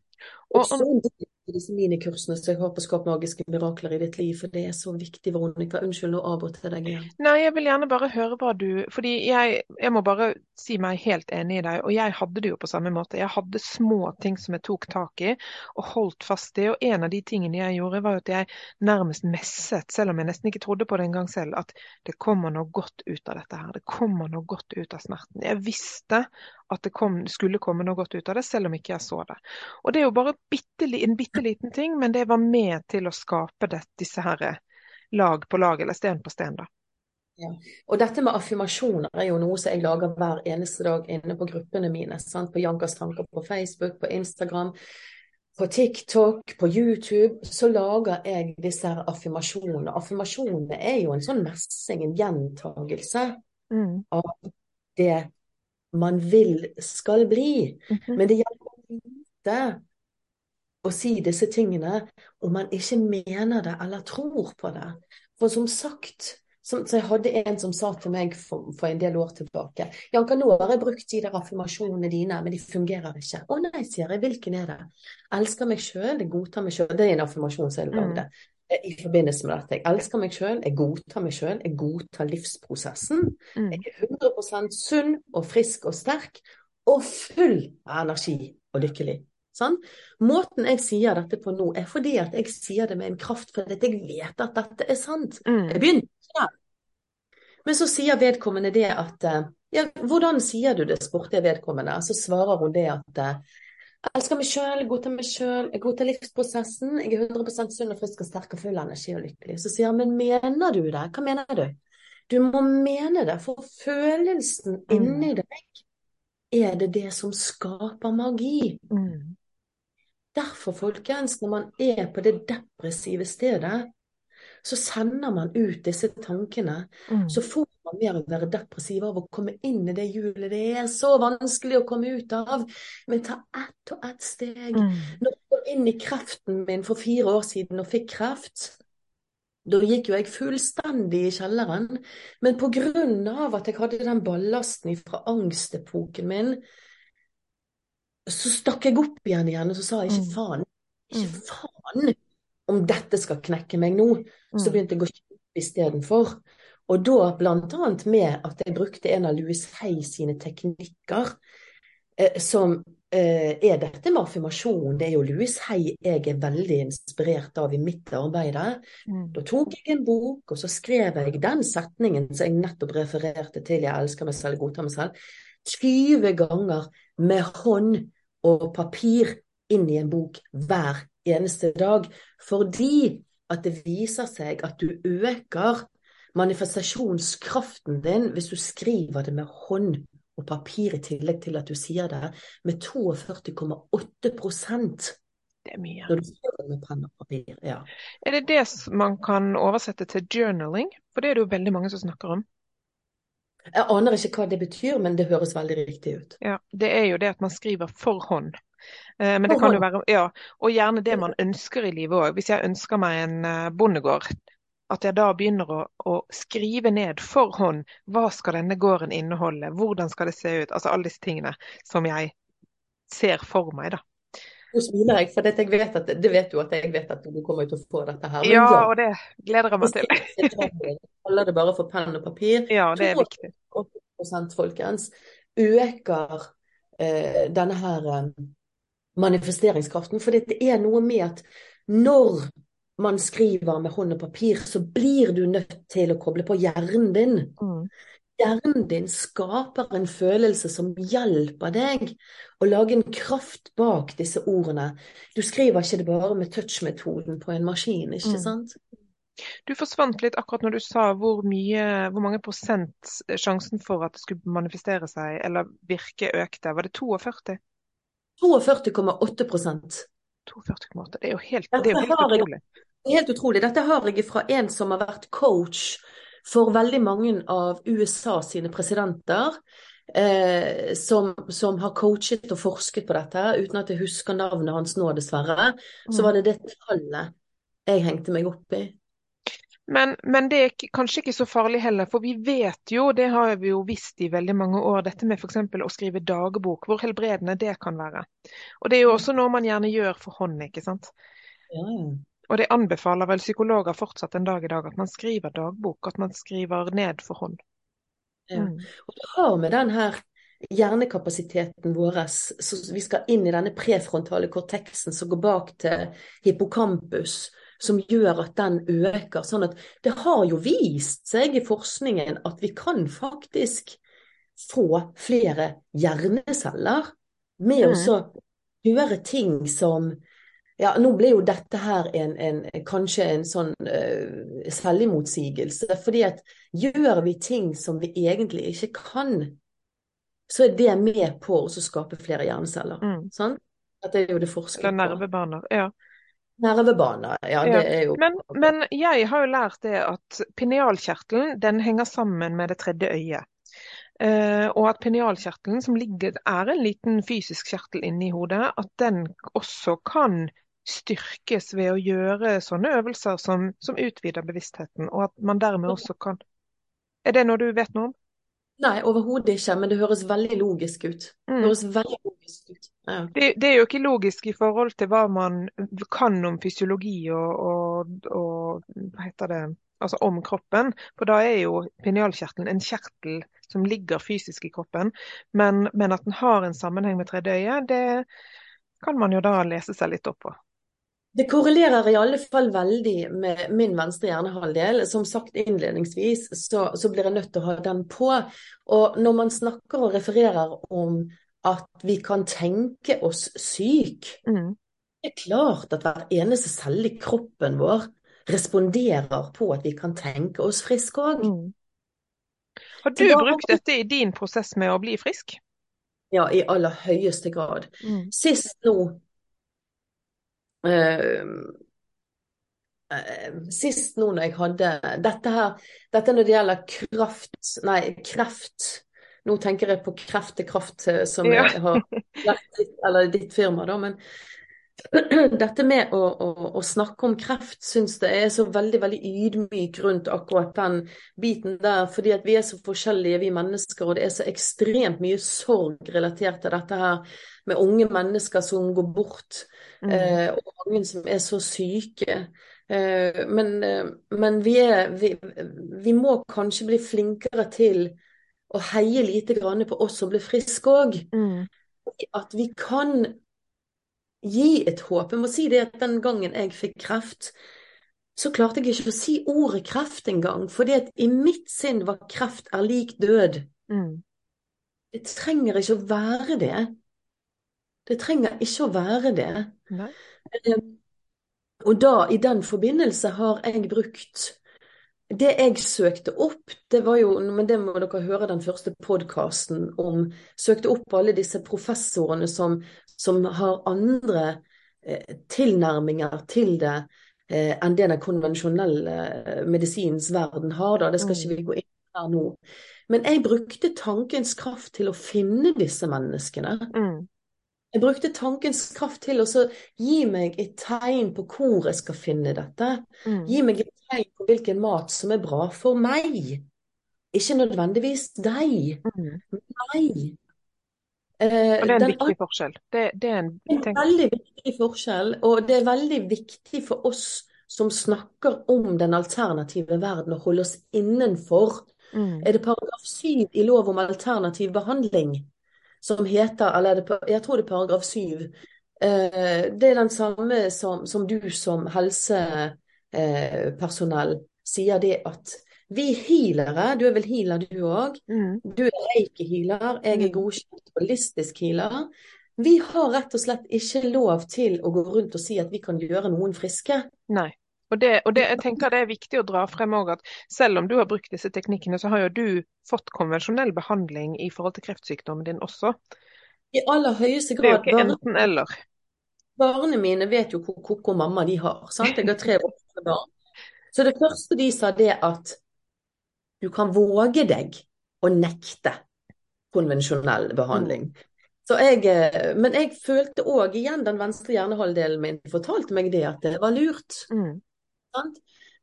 Og, del av disse minikursene som jeg har på Skap magiske mirakler i ditt liv, for det er så viktig, Veronica. Unnskyld, nå avbryter jeg deg igjen. Nei, jeg vil gjerne bare høre hva du Fordi jeg, jeg, må bare si meg helt enig i deg, og jeg hadde det jo på samme måte. Jeg hadde små ting som jeg tok tak i og holdt fast i, og en av de tingene jeg gjorde, var at jeg nærmest messet, selv om jeg nesten ikke trodde på det engang selv, at det kommer noe godt ut av dette her. Det kommer noe godt ut av smerten. Jeg visste at det kom, skulle komme noe godt ut av det, selv om ikke jeg så det. Og Det er jo bare bitte, en bitte liten ting, men det var med til å skape det, disse her eh, lag på lag, eller sten på sten. da. Ja. Og dette med affirmasjoner er jo noe som jeg lager hver eneste dag inne på gruppene mine. Sant? På Jankas tanker på Facebook, på Instagram, på TikTok, på YouTube. Så lager jeg disse her affirmasjonene. Affirmasjonene er jo en sånn messing, en gjentagelse mm. av det man vil skal bli. Mm -hmm. Men det hjelper lite å si disse tingene om man ikke mener det eller tror på det. For som sagt, som, så jeg hadde en som sa til meg for, for en del år tilbake Janka, nå har jeg brukt de der affirmasjonene dine, men de fungerer ikke. Å nei, sier jeg. Hvilken er det? Elsker meg sjøl, godtar meg sjøl. Det er en affirmasjon som jeg lagde. Mm i forbindelse med dette. Jeg elsker meg sjøl, jeg godtar meg sjøl, jeg godtar livsprosessen. Mm. Jeg er 100% sunn og frisk og sterk og full av energi og lykkelig. Sånn? Måten jeg sier dette på nå, er fordi at jeg sier det med en kraft fordi jeg vet at dette er sant. Mm. Jeg begynte der. Men så sier vedkommende det at eh, Ja, hvordan sier du det, spurte jeg vedkommende. Så svarer hun det at eh, elsker meg sjøl, godtar meg sjøl, jeg godtar livsprosessen. Jeg er 100 sunn og frisk og sterk og full av energi og lykkelig. Så sier han, men mener du det? Hva mener du? Du må mene det, for følelsen mm. inni deg er det det som skaper magi. Mm. Derfor, folkens, når man er på det depressive stedet, så sender man ut disse tankene. Mm. Så får man mer å være depressiv av å komme inn i det hjulet. Det er så vanskelig å komme ut av. Men ta ett og ett steg. Mm. Når jeg går inn i kreften min for fire år siden og fikk kreft, da gikk jo jeg fullstendig i kjelleren. Men av at jeg hadde den ballasten fra angstepoken min, så stakk jeg opp igjen igjen og så sa jeg ikke mm. faen. Ikke mm. faen om dette skal knekke meg nå. Så mm. begynte jeg å kjempe istedenfor. Og da annet med at jeg brukte en av Louis Hay sine teknikker, eh, som eh, er dette med affirmasjon. Det er jo Louis Hay jeg er veldig inspirert av i mitt arbeid. Mm. Da tok jeg en bok, og så skrev jeg den setningen som jeg nettopp refererte til, 'Jeg elsker meg selv, godtar meg selv', 20 ganger med hånd og papir inn i en bok hver eneste dag. Fordi at det viser seg at du øker manifestasjonskraften din hvis du skriver det med hånd og papir i tillegg til at du sier det, med 42,8% Det er mye. Når du skriver med penn og papir, ja. Er det det man kan oversette til journaling? For det er det jo veldig mange som snakker om. Jeg aner ikke hva det betyr, men det høres veldig riktig ut. Ja, Det er jo det at man skriver for hånd. Eh, men det kan jo være, ja, Og gjerne det man ønsker i livet òg. Hvis jeg ønsker meg en eh, bondegård, at jeg da begynner å, å, skrive ned for hånd hva skal denne gården inneholde, hvordan skal det se ut, altså alle disse tingene som jeg ser for meg, da. Nå smiler jeg, for jeg vet at, det vet du at jeg vet at du kommer til å få dette her. Ja, ja, og det gleder jeg meg til. Jeg kaller det bare for penn og papir. Ja, det er viktig. 80 folkens, øker eh, denne her eh, manifesteringskraften. For det er noe med at når man skriver med hånd og papir, så blir du nødt til å koble på hjernen din. Mm. Hjernen din skaper en følelse som hjelper deg å lage en kraft bak disse ordene. Du skriver ikke det bare med touch-metoden på en maskin, ikke mm. sant? Du forsvant litt akkurat når du sa hvor, mye, hvor mange prosent sjansen for at det skulle manifestere seg eller virke økte. Var det 42? 42,8% 42,8, Det er jo helt, det er jo helt utrolig. Det helt utrolig. Dette har jeg fra en som har vært coach for veldig mange av USA sine presidenter. Eh, som, som, har coachet og forsket på dette, uten at jeg husker navnet hans nå, dessverre. Så mm. var det det tallet jeg hengte meg opp i. Men, men, det er kanskje ikke så farlig heller, for vi vet jo, det har vi jo visst i veldig mange år, dette med f.eks. å skrive dagbok, hvor helbredende det kan være. Og det er jo også noe man gjerne gjør for hånd, ikke sant. Ja. Og det anbefaler vel psykologer fortsatt en dag i dag, at man skriver dagbok, at man skriver ned for hånd. Ja. Mm. Og det har med den her hjernekapasiteten vår, så vi skal inn i denne prefrontale korteksen som går bak til hippocampus, som gjør at den øker. Sånn at det har jo vist seg i forskningen at vi kan faktisk få flere hjerneceller med mm. å gjøre ting som ja, nå ble jo dette her en, en, kanskje en sånn uh, selvimotsigelse. fordi at gjør vi ting som vi egentlig ikke kan, så er det med på å skape flere hjerneceller. Mm. Sånn? Dette er jo det forskning på. Nervebaner, ja. Nervebaner, ja, det er jo men, men, jeg har jo lært det at pinealkjertelen den henger sammen med det tredje øyet. Uh, og at pinealkjertelen, som ligger, er en liten fysisk kjertel inni hodet, at den også kan styrkes ved å gjøre sånne øvelser som, som utvider bevisstheten. Og at man dermed også kan Er det noe du vet noe om? Nei, overhodet ikke, men det høres veldig logisk ut. Det mm. høres veldig logisk ut. Ja. Det, det, er jo ikke logisk i forhold til hva man kan om fysiologi og, og, og hva heter det, altså om kroppen. For da er jo pinealkjertelen en kjertel som ligger fysisk i kroppen. Men, men at den har en sammenheng med tredje øye, det kan man jo da lese seg litt opp på. Det korrelerer i alle fall veldig med min venstre hjernehalvdel. Som sagt innledningsvis, så, så, blir jeg nødt til å ha den på. Og når man snakker og refererer om at vi kan tenke oss syk, mm. det er klart at hver eneste celle i kroppen vår responderer på at vi kan tenke oss friske òg. Mm. Har du brukt dette i din prosess med å bli frisk? Ja, i aller høyeste grad. Mm. Sist nå sist nå når jeg hadde Dette her Dette når det gjelder kraft Nei, kreft. Nå tenker jeg på Kreft til kraft, eh, som ja. har vært eller ditt firma, da. Men dette med å, å, å, snakke om kreft syns jeg er så veldig veldig ydmyk rundt akkurat den biten der. Fordi at vi er så forskjellige, vi mennesker, og det er så ekstremt mye sorg relatert til dette her. Med unge mennesker som går bort, mm. eh, og mange som er så syke. Eh, men, eh, men vi, er, vi, vi, må kanskje bli flinkere til å heie lite grann på oss som blir friske òg. Mm. At vi kan gi et håp. Jeg må si det at den gangen jeg fikk kreft, så klarte jeg ikke å si ordet kreft engang. fordi at i mitt sinn var kreft er lik død. Mm. Det trenger ikke å være det. Det trenger ikke å være det. Nei. og da, i den forbindelse, har jeg brukt det jeg søkte opp, det var jo Men det må dere høre den første podkasten om. Søkte opp alle disse professorene som, som har andre eh, tilnærminger til det eh, enn det den konvensjonelle eh, medisinens verden har. Da. Det skal ikke vi gå inn på her nå. Men jeg brukte tankens kraft til å finne disse menneskene. Mm. Jeg brukte tankens kraft til å gi meg et tegn på hvor jeg skal finne dette. Mm. Gi meg et tegn på hvilken mat som er bra for meg. Ikke nødvendigvis deg, mm. meg. Eh, og det er en Den, viktig forskjell. Det, det er en, en veldig viktig forskjell, og det er veldig viktig for oss som snakker om den alternative verden, å holde oss innenfor. Mm. Er det paragraf 7 i lov om alternativ behandling? Som heter Eller jeg tror det er paragraf 7. Eh, det er den samme som, som du som helsepersonell sier det at vi healere, du er vel healer du òg, mm. du er reiki-healer, jeg er mm. godkjent holistisk healer. Vi har rett og slett ikke lov til å gå rundt og si at vi kan gjøre noen friske. Nei. Og, det, og det, jeg tenker det er viktig å dra frem også at selv om du har brukt disse teknikkene, så har jo du fått konvensjonell behandling i forhold til kreftsykdommen din også. I aller høyeste grad. Det er jo ikke enten eller. Barna mine vet jo hvor koko mamma de har. sant? Jeg har tre voksne barn. Så det første de sa, det at du kan våge deg å nekte konvensjonell behandling. Mm. Jeg, eh, men jeg følte òg igjen den venstre hjernehalvdelen min fortalte meg det at det var lurt. Mm.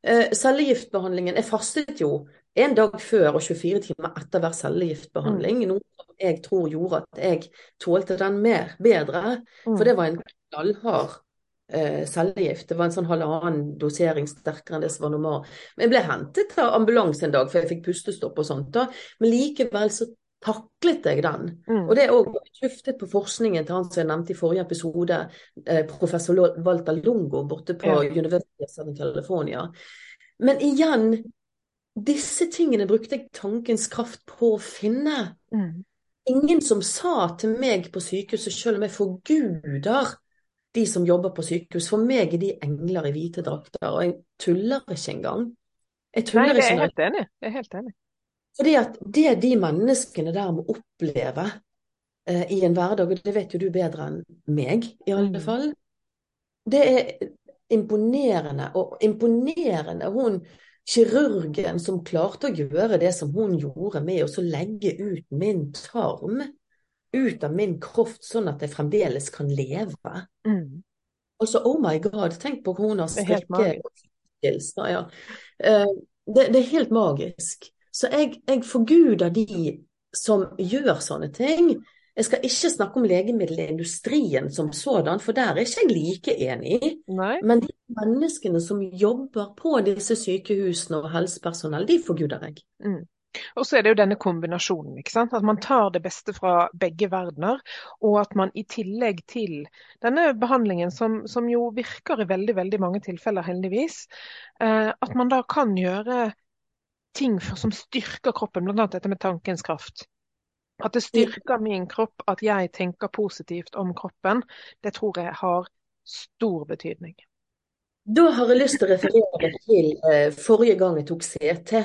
Eh, cellegiftbehandlingen Jeg fastet jo en dag før og 24 timer etter hver cellegiftbehandling. Mm. Noe som jeg tror gjorde at jeg tålte den mer, bedre. Mm. For det var en knallhard eh, cellegift. Det var en sånn halvannen dosering sterkere enn det som var normalt. Men jeg ble hentet av ambulanse en dag, for jeg fikk pustestopp og sånt. da. Men likevel så taklet jeg den. Mm. Og det er òg tuftet på forskningen til han som jeg nevnte i forrige episode, eh, professor Walter Lungo borte på ja. University of Southern California. Men igjen, disse tingene brukte jeg tankens kraft på å finne. Mm. Ingen som sa til meg på sykehuset, selv om jeg forguder de som jobber på sykehus, for meg er de engler i hvite drakter, og jeg tuller ikke engang. Jeg tuller Nei, det er jeg helt enig. Jeg er helt enig. Fordi at det de menneskene der må oppleve eh, i en hverdag, og det vet jo du bedre enn meg, i alle mm. fall, det er imponerende. Og imponerende hun kirurgen som klarte å gjøre det som hun gjorde med å legge ut min tarm ut av min kropp, sånn at jeg fremdeles kan leve. Mm. Altså, oh my god, tenk på hun har strekke ja. uh, det, det, er helt magisk. Så jeg, jeg forguder de som gjør sånne ting. Jeg skal ikke snakke om legemiddelindustrien som sådan, for der er ikke jeg like enig. Nei. Men de menneskene som jobber på disse sykehusene og helsepersonell, de forguder jeg. Mm. Og så er det jo denne kombinasjonen. ikke sant? At man tar det beste fra begge verdener. Og at man i tillegg til denne behandlingen, som, som jo virker i veldig veldig mange tilfeller, heldigvis, eh, at man da kan gjøre ting som styrker kroppen, bl.a. dette med tankens kraft. At det styrker min kropp, at jeg tenker positivt om kroppen, det tror jeg har stor betydning. Da har jeg lyst til å referere til eh, forrige gang jeg tok CT.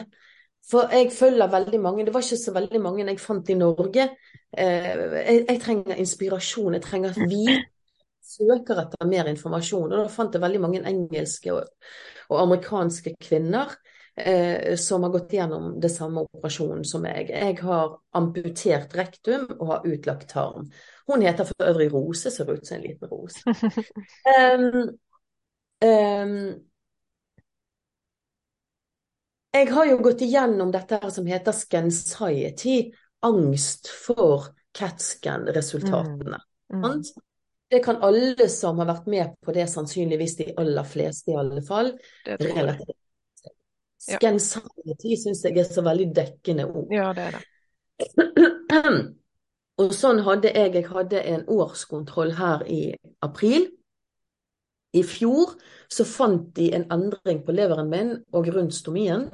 For jeg følger veldig mange, det var ikke så veldig mange jeg fant i Norge. Eh, jeg, jeg, trenger inspirasjon, jeg trenger at vi søker etter mer informasjon. Og da fant jeg veldig mange engelske og, og amerikanske kvinner eh, som har gått gjennom det samme operasjonen som meg. Jeg har amputert rektum og har utlagt tarm. Hun heter for øvrig Rose, ser ut som en liten ros. um, um, jeg har jo gått igjennom dette her som heter scansiety, angst for CAT-scan-resultatene. Mm. Mm. Det kan alle som har vært med på det, sannsynligvis de aller fleste i alle fall, relativt Scansanity syns jeg er så veldig dekkende ord. Ja, det er det. Og sånn hadde jeg Jeg hadde en årskontroll her i april. I fjor så fant de en endring på leveren min og rundt stomien.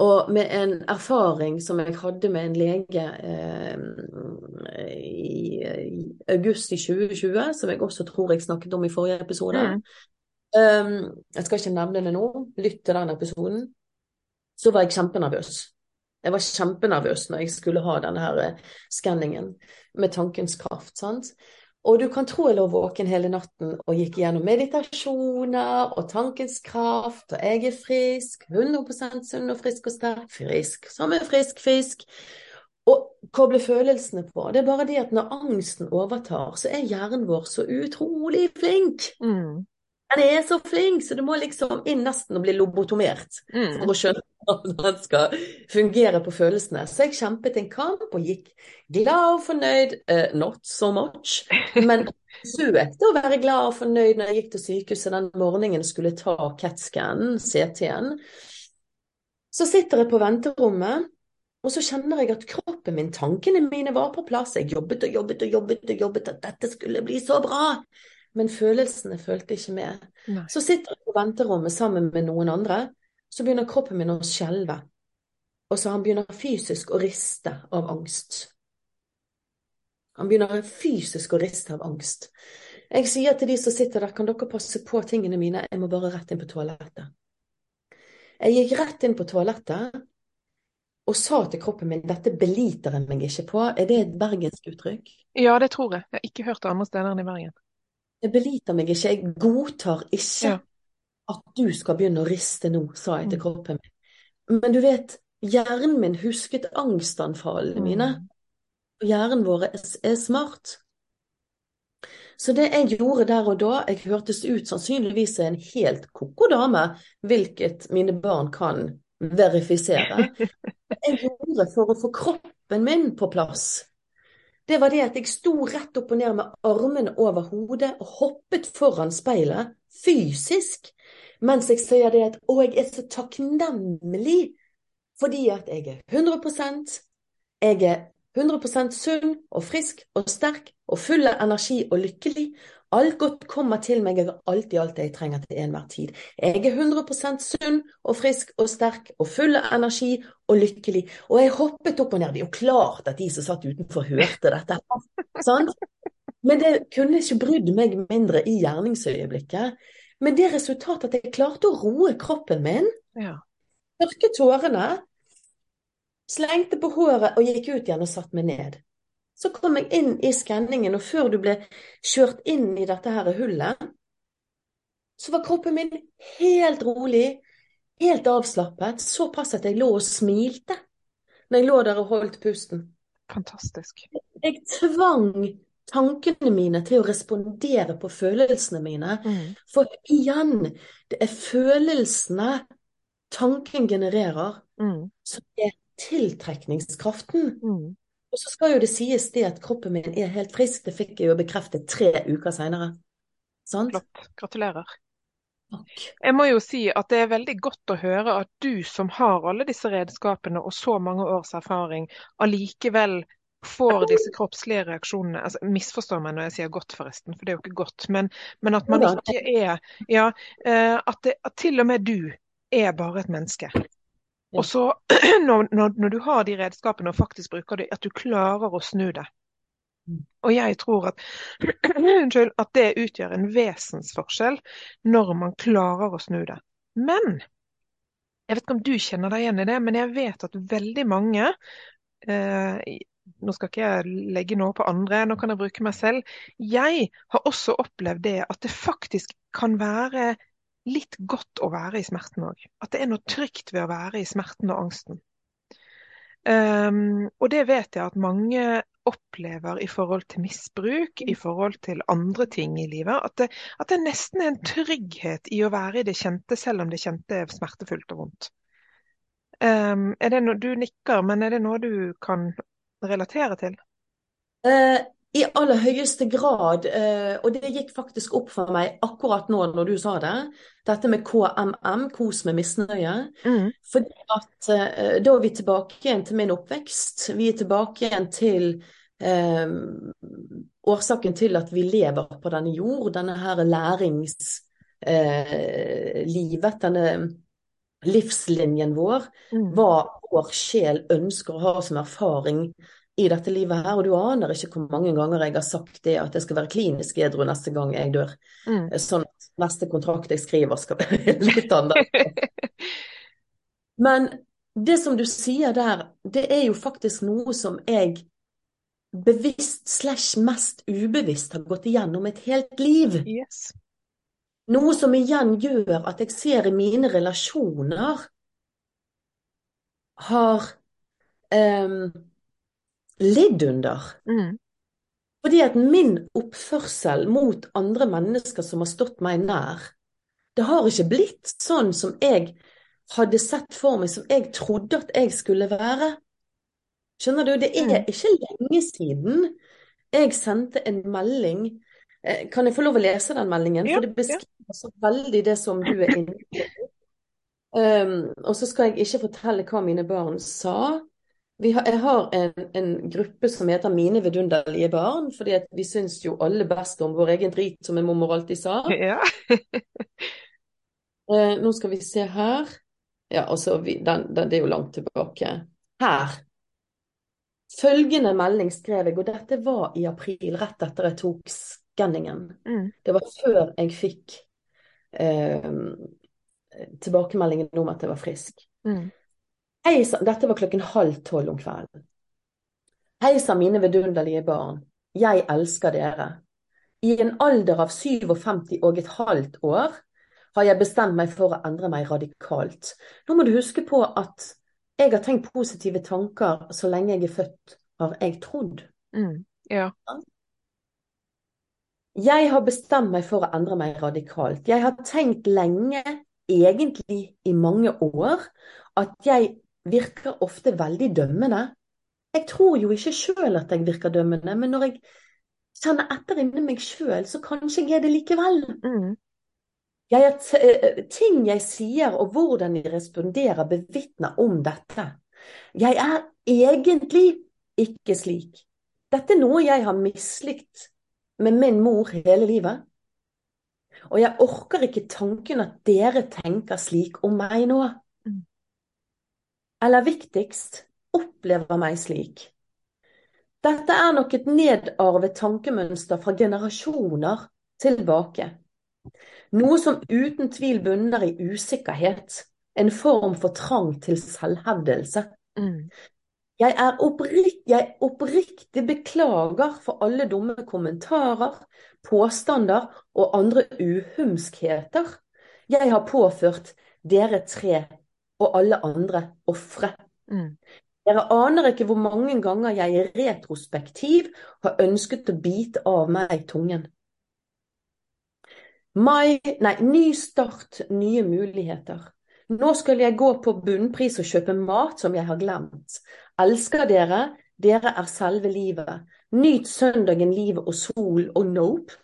Og med en erfaring som jeg hadde med en lege eh, i, i, august i 2020, som jeg også tror jeg snakket om i forrige episode, mm. Um, jeg skal ikke nevne det nå, lytt til den episoden. så var jeg kjempenervøs. Jeg var kjempenervøs når jeg skulle ha denne her eh, skanningen med tankens kraft. sant? Og du kan tro jeg lå våken hele natten og gikk gjennom meditasjoner og tankens kraft, og jeg er frisk, 100 sunn og frisk og sterk, frisk som en frisk fisk. Og koble følelsene på. Det er bare det at når angsten overtar, så er hjernen vår så utrolig flink. Mm. Den er så flink, så du må liksom inn nesten og bli lobotomert mm. for å skjønne hvordan han skal fungere på følelsene. Så jeg kjempet en kamp og gikk glad og fornøyd. Uh, not so much. Men søkte å være glad og fornøyd når jeg gikk til sykehuset den morgenen og skulle ta CAT-scan, CT-en. Så sitter jeg på venterommet, og så kjenner jeg at kroppen min, tankene mine var på plass. Jeg jobbet og jobbet og jobbet og jobbet at dette skulle bli så bra men følelsene fulgte ikke med. Nei. Så sitter jeg på venterommet sammen med noen andre, så begynner kroppen min å skjelve. Og så han begynner fysisk å riste av angst. Han begynner fysisk å riste av angst. Jeg sier til de som sitter der, kan dere passe på tingene mine, jeg må bare rett inn på toalettet. Jeg gikk rett inn på toalettet og sa til kroppen min dette beliter jeg meg ikke på. Er det et bergensk uttrykk? Ja, det tror jeg. Jeg har ikke hørt det andre steder enn i Bergen. Jeg beliter meg ikke, jeg godtar ikke ja. at du skal begynne å riste nå, sa jeg til mm. kroppen min. Men du vet, hjernen min husket angstanfallene mine. Mm. Og hjernen vår er smart. Så det jeg gjorde der og da, jeg hørtes ut sannsynligvis en helt ko-ko dame, hvilket mine barn kan verifisere. Jeg gjorde for å få kroppen min på plass det var det at jeg sto rett opp og ned med armene over hodet og hoppet foran speilet, fysisk, mens jeg sier det at å, jeg er så takknemlig fordi at jeg er 100% jeg er 100% sunn og frisk og sterk og full av energi og lykkelig, Alt godt kommer til meg, jeg har alltid alt det jeg trenger til enhver tid. Jeg er 100% sunn og frisk og sterk og full av energi og lykkelig. Og jeg hoppet opp og ned. Det er jo klart at de som satt utenfor, hørte dette. Sant? Men det kunne ikke brydd meg mindre i gjerningsøyeblikket. Men det resultatet at jeg klarte å roe kroppen min, ja. tørke tårene, slengte på håret og gikk ut igjen og satte meg ned. Så kom jeg inn i skanningen, og før du ble kjørt inn i dette her hullet, så var kroppen min helt rolig, helt avslappet, såpass at jeg lå og smilte når jeg lå der og holdt pusten. Fantastisk. Jeg tvang tankene mine til å respondere på følelsene mine. Mm. For igjen, det er følelsene tanken genererer, mm. som er tiltrekningskraften. Mm. Og så skal jo det sies det at kroppen min er helt frisk. Det fikk jeg jo bekreftet tre uker seinere. Flott. Gratulerer. Takk. Jeg må jo si at det er veldig godt å høre at du som har alle disse redskapene og så mange års erfaring, allikevel får disse kroppslige reaksjonene altså Misforstå meg når jeg sier godt, forresten, for det er jo ikke godt. Men, men at man ikke er Ja, eh, at, det, at til og med du er bare et menneske. Og så, når, når, når, du har de redskapene og faktisk bruker dem, at du klarer å snu det. Mm. Og jeg tror at, at det utgjør en vesensforskjell når man klarer å snu det. Men jeg vet ikke om du kjenner deg igjen i det, men jeg vet at veldig mange eh, Nå skal ikke jeg legge noe på andre, nå kan jeg bruke meg selv. Jeg har også opplevd det at det faktisk kan være litt godt å være i smerten òg. At det er noe trygt ved å være i smerten og angsten. Um, og det vet jeg at mange opplever i forhold til misbruk, i forhold til andre ting i livet. At det, at det nesten er en trygghet i å være i det kjente, selv om det kjente er smertefullt og vondt. Um, er det noe, du nikker, men er det noe du kan relatere til? Uh, i aller høyeste grad, eh, og det gikk faktisk opp for meg akkurat nå når du sa det, dette med KMM, kos med misnøye. Mm. Fordi at eh, da er vi tilbake igjen til min oppvekst. Vi er tilbake igjen til eh, årsaken til at vi lever på denne jord, denne her læringslivet, eh, denne livslinjen vår, mm. hva vår sjel ønsker å ha som erfaring i dette livet her, og du aner ikke hvor mange ganger jeg har sagt det at jeg skal være klinisk edru neste gang jeg dør. Mm. Sånn at neste kontrakt jeg skriver skal være litt annerledes. Men det som du sier der, det er jo faktisk noe som jeg bevisst slash mest ubevisst har gått igjennom et helt liv. Yes. Noe som igjen gjør at jeg ser i mine relasjoner har um, lidd under. Mm. Fordi at min oppførsel mot andre mennesker som har stått meg nær, det har ikke blitt sånn som jeg hadde sett for meg, som jeg trodde at jeg skulle være. Skjønner du? Det er Mm. ikke lenge siden jeg sendte en melding. Eh, Kan jeg få lov å lese den meldingen? Ja, For det beskriver så veldig det som du er inne på. Um, og så skal jeg ikke fortelle hva mine barn sa. Vi har, jeg har en, en gruppe som heter Mine vidunderlige barn, fordi vi syns jo alle best om vår egen drit, som en mormor alltid sa. Ja. Eh, nå skal vi se her. Ja, altså, vi, den, den, det er jo langt tilbake. Her. Følgende melding skrev jeg, og dette var i april, rett etter jeg tok skanningen. Mm. Det var før jeg fikk eh, tilbakemeldingen om at jeg var frisk. Mm. Hei, dette var klokken halv tolv om kvelden. Hei, sa mine vidunderlige barn. Jeg elsker dere. I en alder av 57 og et halvt år har jeg bestemt meg for å endre meg radikalt. Nå må du huske på at jeg har tenkt positive tanker så lenge jeg er født, har jeg trodd. Mm. Ja. Jeg har bestemt meg for å endre meg radikalt. Jeg har tenkt lenge, egentlig i mange år, at jeg virker ofte veldig dømmende. Jeg tror jo ikke sjøl at jeg virker dømmende, men når jeg kjenner etter inni meg sjøl, så kanskje jeg er det likevel. Mm. Jeg eh, ting jeg sier og hvordan jeg responderer, bevitner om dette. Jeg er egentlig ikke slik. Dette er noe jeg har mislikt med min mor hele livet. Og jeg orker ikke tanken at dere tenker slik om meg nå. Eller viktigst, opplever meg slik. Dette er nok et nedarvet tankemønster fra generasjoner tilbake. Noe som uten tvil bunner i usikkerhet, en form for trang til selvhevdelse. Mm. Jeg er opprikt, jeg oppriktig beklager for alle dumme kommentarer, påstander og andre uhumskheter jeg har påført dere tre og alle andre ofre. Mm. Dere aner ikke hvor mange ganger jeg i retrospektiv har ønsket å bite av meg tungen. Mai, nei, ny start, nye muligheter. Nå skal jeg gå på bunnpris og kjøpe mat som jeg har glemt. Elsker dere, dere er selve livet. Nyt søndagen, livet og sol og nope.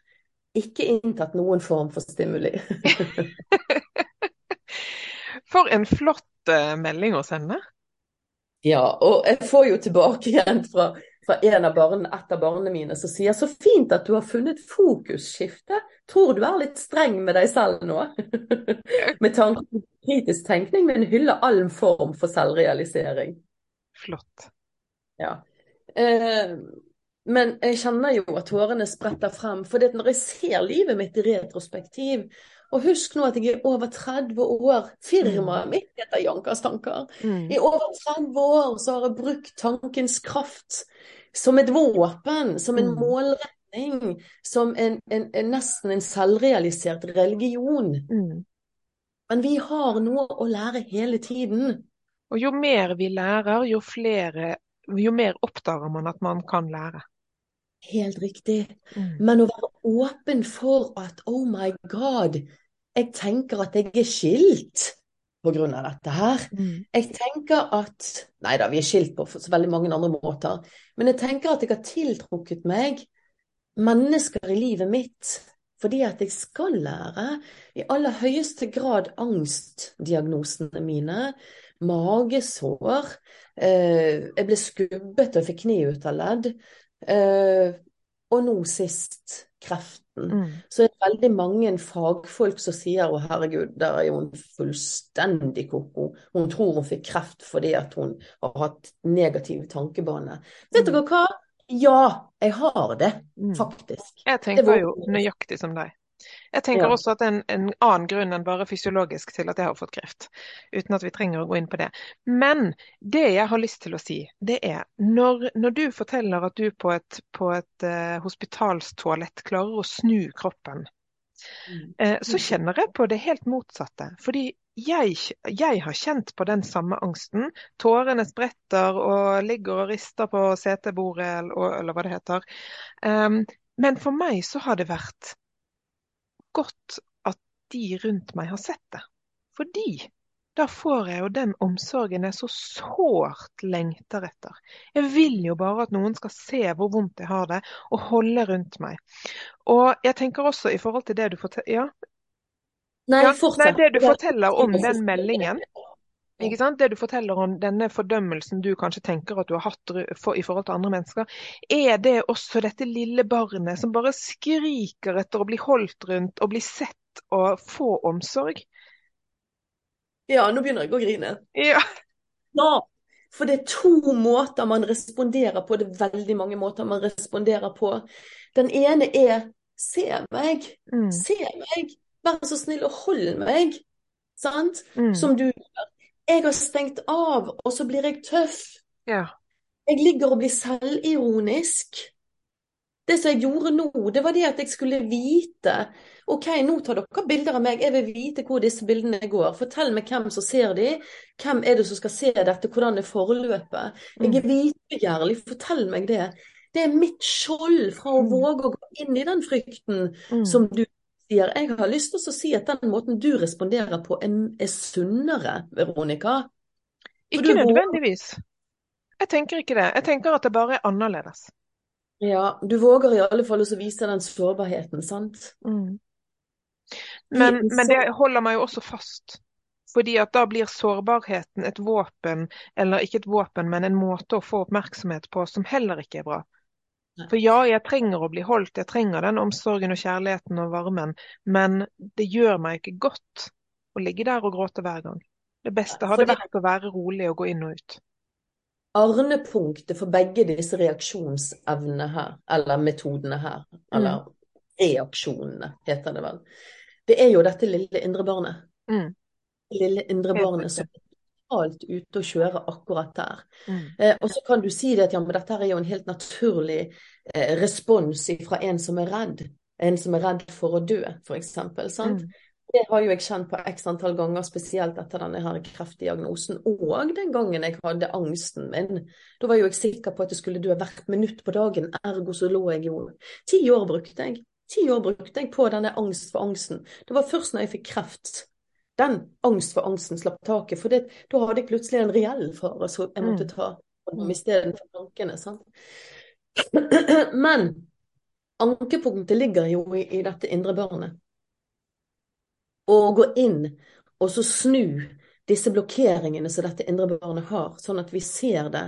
Ikke inntatt noen form for stimuli. For en flott uh, melding å sende. Ja, og jeg får jo tilbake igjen fra, fra en av barn, et av barna mine som sier så fint at du har funnet fokusskifte. Tror du er litt streng med deg selv nå? med tanke på kritisk tenkning, men hyller all form for selvrealisering. Flott. Ja. Eh, men jeg kjenner jo at tårene spretter frem, for når jeg ser livet mitt i retrospektiv, og husk nå at jeg er over 30 år. Firmaet mitt heter Jankers tanker. Mm. I over 30 år så har jeg brukt tankens kraft som et våpen, som en Mm. målretning, som en, en, en nesten en selvrealisert religion. Mm. Men vi har noe å lære hele tiden. Og jo mer vi lærer, jo flere Jo mer oppdager man at man kan lære. Helt riktig. Mm. Men å være åpen for at oh my god, jeg tenker at jeg er skilt av dette her. Mm. Jeg tenker at Nei da, vi er skilt på så veldig mange andre måter. Men jeg tenker at jeg har tiltrukket meg mennesker i livet mitt fordi at jeg skal lære. I aller høyeste grad angstdiagnosene mine. Magesår. Eh, jeg ble skubbet og fikk kne ut av Eh, og nå sist kreften. Mm. Så er det veldig mange fagfolk som sier å herregud, der er hun fullstendig ko-ko. Hun tror hun fikk kreft fordi at hun har hatt negative tankebane. Vet dere hva? Ja, jeg har det, Mm. faktisk. Jeg tenker var- jo nøyaktig som deg. Jeg tenker ja. også at en, en, annen grunn enn bare fysiologisk til at jeg har fått kreft. Uten at vi trenger å gå inn på det. Men det jeg har lyst til å si, det er når, når du forteller at du på et, på et uh, hospitalstoalett klarer å snu kroppen, mm. uh, så kjenner jeg på det helt motsatte. Fordi jeg, jeg, har kjent på den samme angsten. Tårene spretter og ligger og rister på setebordet, eller, eller hva det heter. Um, men for meg så har det vært godt at de rundt meg har sett det. Fordi da får jeg jo den omsorgen jeg så sårt lengter etter. Jeg vil jo bare at noen skal se hvor vondt jeg har det, og holde rundt meg. Og jeg tenker også i forhold til det du forteller ja. Nei, ja, nei, det du forteller om den meldingen. Ikke sant? Det du forteller om denne fordømmelsen du kanskje tenker at du har hatt for, i forhold til andre mennesker, er det også dette lille barnet som bare skriker etter å bli holdt rundt og bli sett og få omsorg? Ja, nå begynner jeg å grine. Ja. ja. For det er to måter man responderer på. Det er veldig mange måter man responderer på. Den ene er se meg, mm. se meg, vær så snill og hold meg. Sant? Mm. Som du gjør. Jeg har stengt av, og så blir jeg tøff. Ja. Jeg ligger og blir selvironisk. Det som jeg gjorde nå, det var det at jeg skulle vite OK, nå tar dere bilder av meg, jeg vil vite hvor disse bildene går. Fortell meg hvem som ser de. Hvem er det som skal se dette, hvordan er forløpet? Jeg er mm. vitebegjærlig, fortell meg det. Det er mitt skjold fra å mm. våge å gå inn i den frykten mm. som du sier. Jeg har lyst til å si at den måten du responderer på, er sunnere, Veronica. Ikke nødvendigvis. Jeg tenker ikke det. Jeg tenker at det bare er annerledes. Ja, du våger i alle fall å vise den sårbarheten, sant? Mm. Men, men, det holder meg jo også fast. Fordi at da blir sårbarheten et våpen, eller ikke et våpen, men en måte å få oppmerksomhet på som heller ikke er bra. For ja, jeg trenger å bli holdt, jeg trenger den omsorgen og kjærligheten og varmen, men det gjør meg ikke godt å ligge der og gråte hver gang. Det beste hadde vært å være rolig og gå inn og ut. Arnepunktet for begge disse reaksjonsevnene her, eller metodene her, eller mm. reaksjonene, heter det vel, det er jo dette lille indre barnet. Mm. Lille indre barnet som totalt ute å kjøre akkurat der. Mm. Eh, og så kan du si det at ja, men dette er jo en helt naturlig eh, respons fra en som er redd. En som er redd for å dø, f.eks. Sant? Mm. Det har jo jeg kjent på x antall ganger, spesielt etter denne her kreftdiagnosen. Og den gangen jeg hadde angsten min. Da var jo jeg sikker på at jeg skulle dø hvert minutt på dagen, ergo så lå jeg jo Ti år brukte jeg. Ti år brukte jeg på denne angst for angsten. Det var først når jeg fikk kreft den angst for angsten slapp taket. For det, da hadde jeg plutselig en reell fare som jeg måtte mm. ta mm. istedenfor tankene. Sant? Men ankepunktet ligger jo i, i, dette indre barnet. Å gå inn og så snu disse blokkeringene som dette indre barnet har, sånn at vi ser det.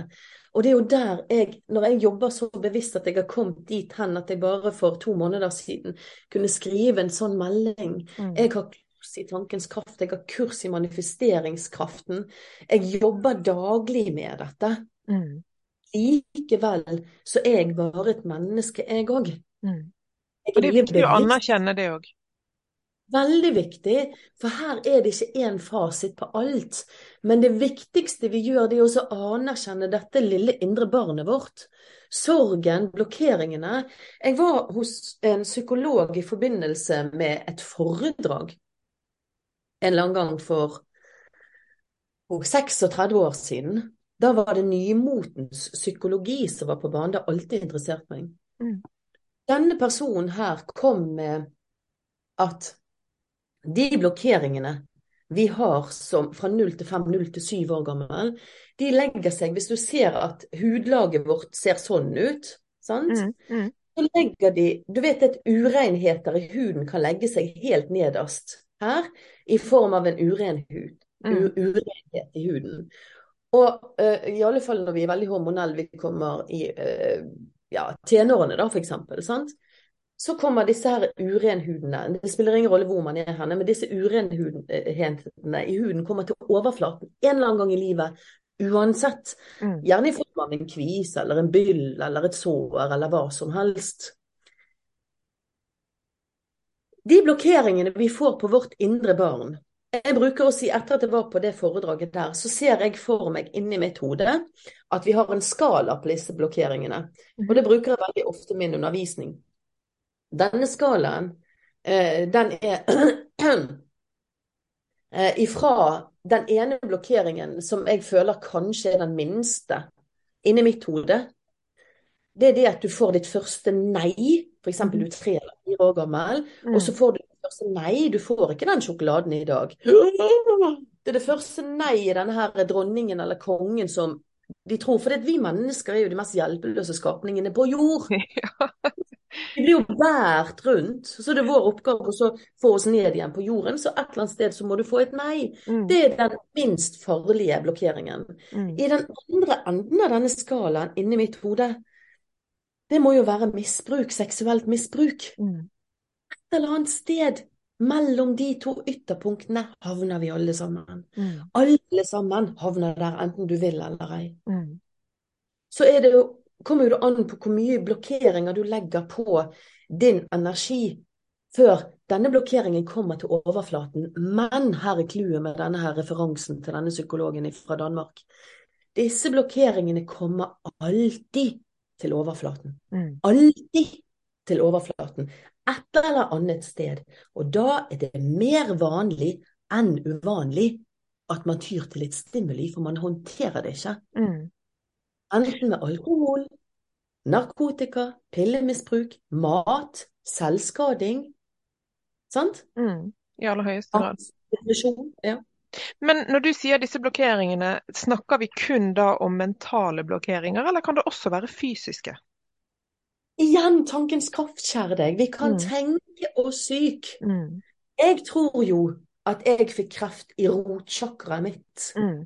Og det er jo der jeg, når jeg jobber så bevisst at jeg har kommet dit hen at jeg bare for to måneder siden kunne skrive en sånn melding. Mm. Jeg har kurs i tankens kraft, jeg har kurs i manifesteringskraften. Jeg jobber daglig med dette. Mm. Likevel så er jeg bare et menneske, jeg òg. Mm. Og det er viktig å anerkjenne det òg. Veldig viktig, for her er det ikke én fasit på alt. Men det viktigste vi gjør, det er også å anerkjenne dette lille indre barnet vårt. Sorgen, blokkeringene. Jeg var hos en psykolog i forbindelse med et foredrag en eller annen gang for, for 36 år siden. Da var det nymotens psykologi som var på banen. Det har alltid interessert meg. Mm. Denne personen her kom med at de blokkeringene vi har som fra 0 til 5, 0 til 7 år gammel, de legger seg Hvis du ser at hudlaget vårt ser sånn ut, sant? Mm, mm. så legger de Du vet at urenheter i huden kan legge seg helt nederst her i form av en uren hud. Mm. Urenhet i huden. Og uh, i alle fall når vi er veldig hormonelle, vi kommer i uh, ja, tenårene da, for eksempel, sant? så kommer disse her urenhudene Det spiller ingen rolle hvor man er henne, men disse urenhetene i huden kommer til overflaten en eller annen gang i livet. Uansett. Mm. Gjerne i form av en kvis eller en byll eller et sår eller hva som helst. De blokkeringene vi får på vårt indre barn jeg bruker å si, Etter at jeg var på det foredraget der, så ser jeg for meg inni mitt hode at vi har en skala på disse blokkeringene. Og det bruker jeg veldig ofte i min undervisning. Denne skalaen, eh, den er eh, ifra den ene blokkeringen som jeg føler kanskje er den minste inni mitt hode, det er det at du får ditt første nei, f.eks. du er tre eller fire år gammel, mm. og så får du det første nei, du får ikke den sjokoladen i dag. Det er det første nei i denne her dronningen eller kongen som de tror, for vi mennesker er jo de mest hjelpeløse skapningene på jord. Vi blir jo båret rundt. Så det er vår oppgave å få oss ned igjen på jorden. Så et eller annet sted så må du få et nei. Mm. Det er den minst farlige blokkeringen. Mm. I den andre enden av denne skalaen inni mitt hode, det må jo være misbruk, seksuelt misbruk. Mm. Et eller annet sted mellom de to ytterpunktene havner vi alle sammen. Mm. Alle sammen havner der, enten du vil eller ei. Mm. Så det jo, kommer det an på hvor mye blokkeringer du legger på din energi før denne blokkeringen kommer til overflaten. Men her er clouet med denne her referansen til denne psykologen fra Danmark. Disse blokkeringene kommer alltid til overflaten. Mm. Alltid til overflaten. Et eller annet sted. Og da er det mer vanlig enn uvanlig at man tyr til litt stimuli, for man håndterer det ikke. Mm. Enten med alkohol, narkotika, pillemisbruk, mat, selvskading. Sant? Mm. I aller høyeste grad. Ja. Men når du sier disse blokkeringene, snakker vi kun da om mentale blokkeringer, eller kan det også være fysiske? Igjen tankens kraft, kjære deg. Vi kan mm. tenke oss syk. Mm. Jeg tror jo at jeg fikk kreft i rotsjakraet mitt, mm.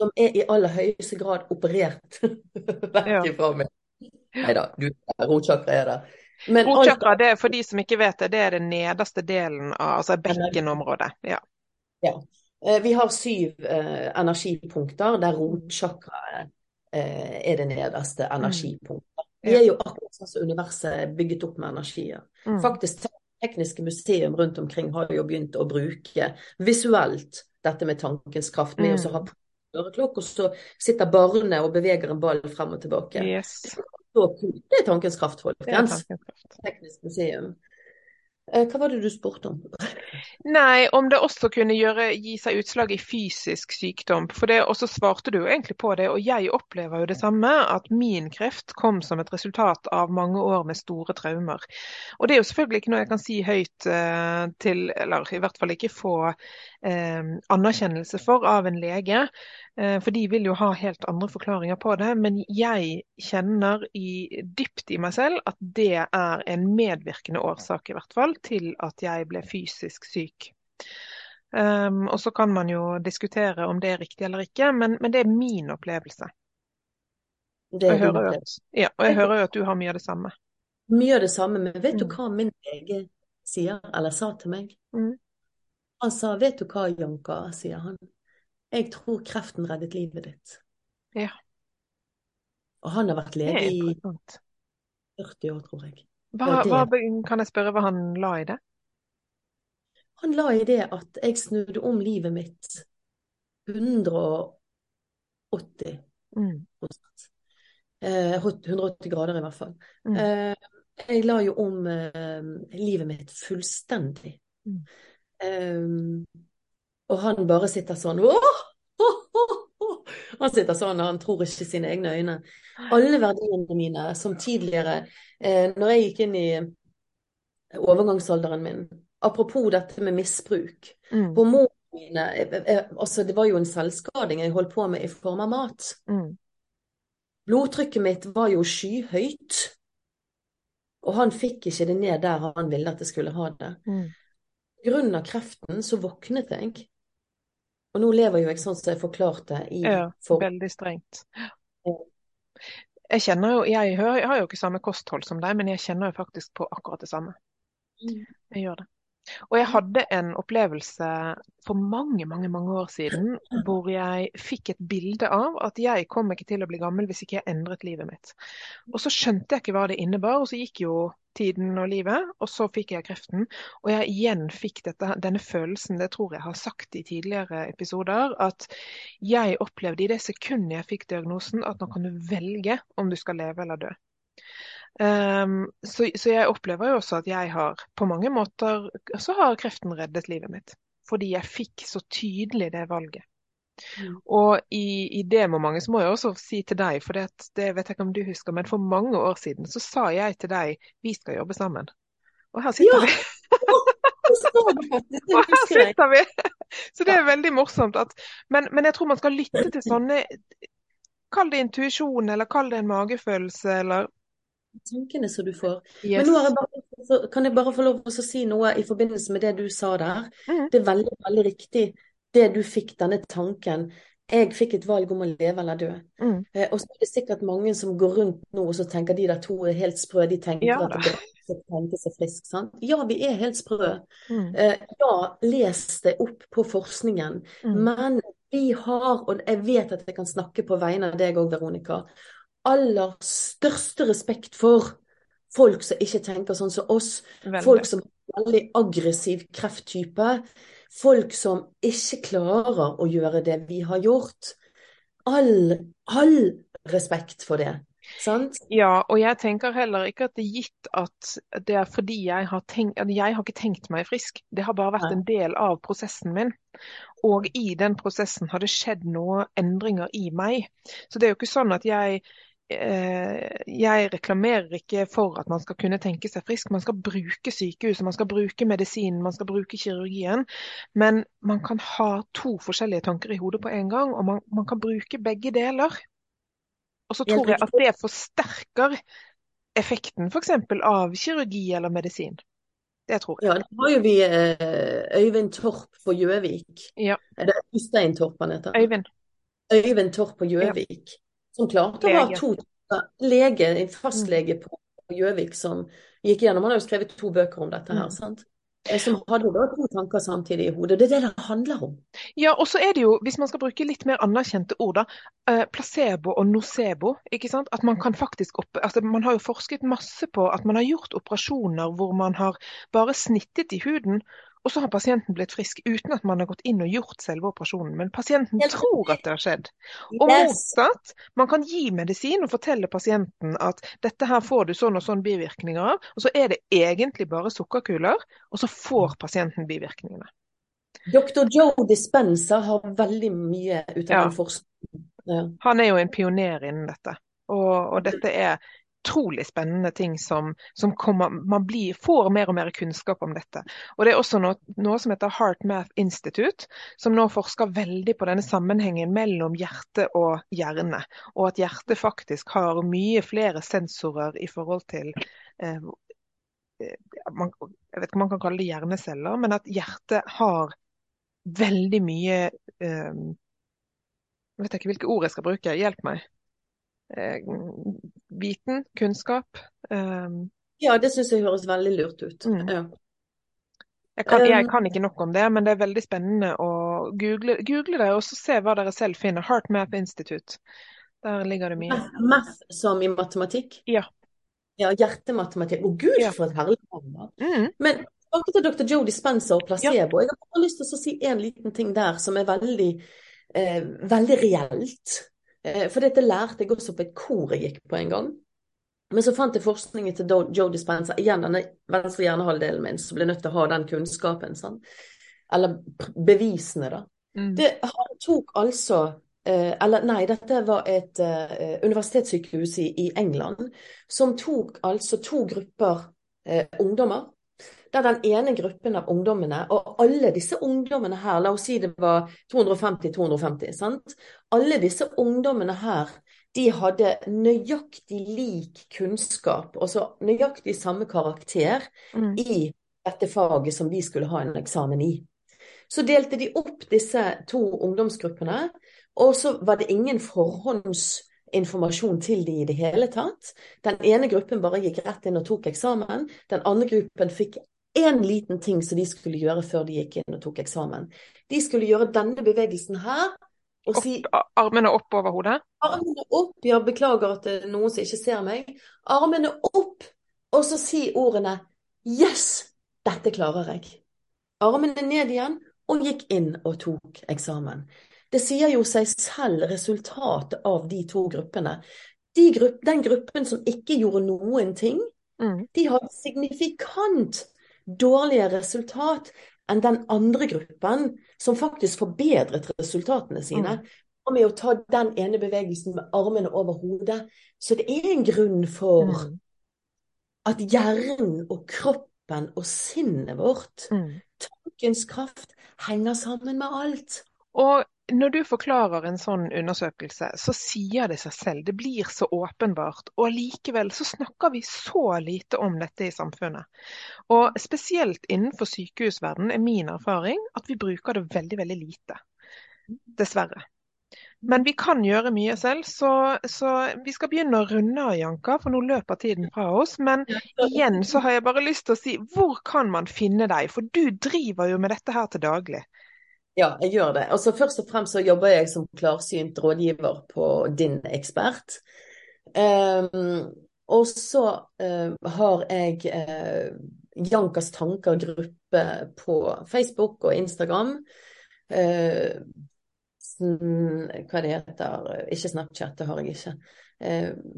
som er i aller høyeste grad operert vekk ja. ifra meg. Nei da, rotchakra er der. Rotsjakra, det er for de som ikke vet det, det er den nederste delen av altså bekkenområdet. Ja. ja. Eh, vi har syv eh, energipunkter, der rotchakraet eh, er det nederste mm. energipunktet. Vi er jo akkurat sånn som universet er bygget opp med energier. Mm. Faktisk Tekniske museum rundt omkring har jo begynt å bruke visuelt dette med tankens kraft. med mm. å ha øreklokk, og så sitter barnet og beveger en ball frem og tilbake. Yes. Det er tankens kraft, folkens. Teknisk museum. Eh, hva var det du spurte om? Nei, Om det også kunne gjøre, gi seg utslag i fysisk sykdom. For det, Og så svarte du egentlig på det, og jeg opplever jo det samme. At min kreft kom som et resultat av mange år med store traumer. Og det er jo selvfølgelig ikke noe jeg kan si høyt eh, til, eller i hvert fall ikke få eh, anerkjennelse for av en lege. Eh, for de vil jo ha helt andre forklaringer på det. Men jeg kjenner i, dypt i meg selv at det er en medvirkende årsak i hvert fall til at jeg ble fysisk syk. Um, og så kan man jo diskutere om det er riktig eller ikke, men, men det er min opplevelse. Det er og, jeg hører, at, ja, og jeg hører jo at du har mye av det samme. Mye av det samme, men vet mm. du hva min lege sier, eller sa til meg? Mm. Han sa 'vet du hva, Janka', sier han. Jeg tror kreften reddet livet ditt. Ja. Og han har vært lege i 40 år, tror jeg. Hva, hva, kan jeg spørre hva han la i det? Han la i det at jeg snudde om livet mitt 180 mm. eh, 180 grader i hvert fall. Mm. Eh, jeg la jo om eh, livet mitt fullstendig. Mm. Um, og han bare sitter sånn Åh! Han sitter sånn og han tror ikke sine egne øyne. Alle verdiene mine som tidligere, eh, når jeg gikk inn i overgangsalderen min Apropos dette med misbruk. Mm. Hormonene mine jeg, jeg, altså Det var jo en selvskading jeg holdt på med i form av mat. Mm. Blodtrykket mitt var jo skyhøyt. Og han fikk ikke det ned der han ville at det skulle ha det. Mm. Grunn av kreften så våknet jeg og nå lever jo jeg sånn som jeg forklarte i Ja, for... veldig strengt. Jeg kjenner jo, jeg, hører, jeg, har jo ikke samme kosthold som deg, men jeg kjenner jo faktisk på akkurat det samme. Mm. Jeg gjør det. Og jeg hadde en opplevelse for mange, mange mange år siden hvor jeg fikk et bilde av at jeg kom ikke til å bli gammel hvis ikke jeg endret livet mitt. Og så skjønte jeg ikke hva det innebar, og så gikk jo tiden og livet, og så fikk jeg kreften. Og jeg igjen fikk dette, denne følelsen, det tror jeg har sagt i tidligere episoder, at jeg opplevde i det sekundet jeg fikk diagnosen at nå kan du velge om du skal leve eller dø. Um, så, så, jeg opplever jo også at jeg har på mange måter så har kreften reddet livet mitt. Fordi jeg fikk så tydelig det valget. Mm. Og i, i, det momentet så må jeg også si til deg, for det, det, vet jeg ikke om du husker, men for mange år siden så sa jeg til deg vi skal jobbe sammen. Og her sitter ja. vi. og her sitter vi! Så det er veldig morsomt. At, men, men jeg tror man skal lytte til sånne Kall det intuisjon, eller kall det en magefølelse, eller tankene som du får. Yes. Men nå jeg bare, kan jeg bare få lov til å si noe i forbindelse med det du sa der. Mm. Det er veldig, veldig riktig det du fikk denne tanken. Jeg fikk et valg om å leve eller dø. Mm. Eh, og så er det sikkert mange som går rundt nå og så tenker de der to er helt sprø. De tenker ja, at det er tenke seg frisk. Sant? Ja, vi er helt sprø. Mm. Eh, ja, les det opp på forskningen. Mm. Men vi har, og jeg vet at jeg kan snakke på vegne av deg òg, Veronica, aller største respekt for folk som ikke tenker sånn som oss. Veldig. Folk som er veldig aggressiv krefttype. Folk som ikke klarer å gjøre det vi har gjort. All, all respekt for det. Sant? Ja, og jeg tenker heller ikke at det er gitt at det er fordi jeg har tenkt Jeg har ikke tenkt meg frisk. Det har bare vært en del av prosessen min. Og i den prosessen har det skjedd noen endringer i meg. Så det er jo ikke sånn at jeg jeg reklamerer ikke for at man skal kunne tenke seg frisk. Man skal bruke sykehuset, man skal bruke medisinen, man skal bruke kirurgien. Men man kan ha to forskjellige tanker i hodet på en gang, og man, man kan bruke begge deler. Og så tror jeg at det forsterker effekten f.eks. av kirurgi eller medisin. Det tror jeg. Ja, da har jo vi eh, Øyvind Torp på Gjøvik. Ja. Er det Øystein Torp han heter? Øyvind. Øyvind Torp på Gjøvik. Ja som klarte å ha to lege, en fastlege på Gjøvik som gikk gjennom. Han har jo skrevet to bøker om dette her. Mm. sant? Eh, som hadde da to tanker samtidig i hodet. Det er det det handler om. Ja, og så er det jo, hvis man skal bruke litt mer anerkjente ord, da, eh, placebo og nocebo. ikke sant? At Man kan faktisk opp, altså man har jo forsket masse på at man har gjort operasjoner hvor man har bare snittet i huden, og så har pasienten blitt frisk uten at man har gått inn og gjort selve operasjonen. Men pasienten tror at det har skjedd. Og motsatt, man kan gi medisin og fortelle pasienten at dette her får du sånn og sånn bivirkninger av, og så er det egentlig bare sukkerkuler, og så får pasienten bivirkningene. Dr. Joe Dispenza har veldig mye ut av ja. den forskningen. Ja. Han er jo en pioner innen dette. Og, og dette er utrolig spennende ting som, som kommer, man blir, får mer og mer kunnskap om dette. Og Det er også noe, noe som heter Heart Math Institute, som nå forsker veldig på denne sammenhengen mellom hjerte og hjerne. Og at hjertet faktisk har mye flere sensorer i forhold til eh, eh man, Jeg vet ikke om man kan kalle det hjerneceller, men at hjertet har veldig mye eh, Jeg vet ikke hvilke ord jeg skal bruke, hjelp meg. Viten, kunnskap. Um, ja, det syns jeg høres veldig lurt ut. Mm. Ja. Jeg, kan, jeg, kan, ikke nok om det, men det er veldig spennende å google, google det og se hva dere selv finner. HeartMap Institute. Der ligger det mye. Math som i matematikk? Ja. Ja, hjertematematikk. Å gud, ja. for et herlig navn. Mm. Men tilbake til dr. Joe Dispenser og placebo. Ja. Jeg har bare lyst til å si en liten ting der som er veldig, eh, veldig reelt. Eh, for dette lærte jeg også på et kor jeg gikk på en gang. Men så fant jeg forskningen til Joe Dispenza, igjen denne venstre hjernehalvdelen min, som ble nødt til å ha den kunnskapen. Sånn. Eller bevisene, da. Mm. Det, tok altså eh, Eller nei, dette var et uh, universitetssykehus i, i, England som tok altså to grupper uh, ungdommer der den ene gruppen av ungdommene, og alle disse ungdommene her, la oss si det var 250-250, sant. Alle disse ungdommene her, de hadde nøyaktig lik kunnskap, altså nøyaktig samme karakter, mm. i dette faget som de skulle ha en eksamen i. Så delte de opp disse to ungdomsgruppene, og så var det ingen forhåndsinformasjon til de i det hele tatt. Den ene gruppen bare gikk rett inn og tok eksamen. Den andre gruppen fikk én liten ting som de skulle gjøre før de gikk inn og tok eksamen. De skulle gjøre denne bevegelsen her. Og opp, si Armene opp over hodet? Armene opp. Ja, beklager at det er noen som ikke ser meg. Armene opp, og så si ordene Yes, dette klarer jeg. Armene ned igjen, og gikk inn og tok eksamen. Det sier jo seg selv resultatet av de to gruppene. De grupp, den gruppen som ikke gjorde noen ting, mm. de hadde signifikant dårligere resultat enn den andre gruppen som faktisk forbedret resultatene sine. Mm. Og med å ta den ene bevegelsen med armene over hodet. Så det er en grunn for mm. at hjernen og kroppen og sinnet vårt, mm. tankens kraft, henger sammen med alt. Og når du forklarer en sånn undersøkelse, så sier det seg selv. Det blir så åpenbart. Og likevel så snakker vi så lite om dette i samfunnet. Og spesielt innenfor sykehusverdenen er min erfaring at vi bruker det veldig, veldig lite. Dessverre. Men vi kan gjøre mye selv, så, så vi skal begynne å runde av, Janka, for nå løper tiden fra oss. Men igjen så har jeg bare lyst til å si, hvor kan man finne deg? For du driver jo med dette her til daglig. Ja, jeg gjør det. Altså, først og fremst så jobber jeg som klarsynt rådgiver på Din ekspert. Um, og så uh, har jeg uh, Jankas tanker-gruppe på Facebook og Instagram. Uh, hva det heter Ikke Snapchat, det har jeg ikke.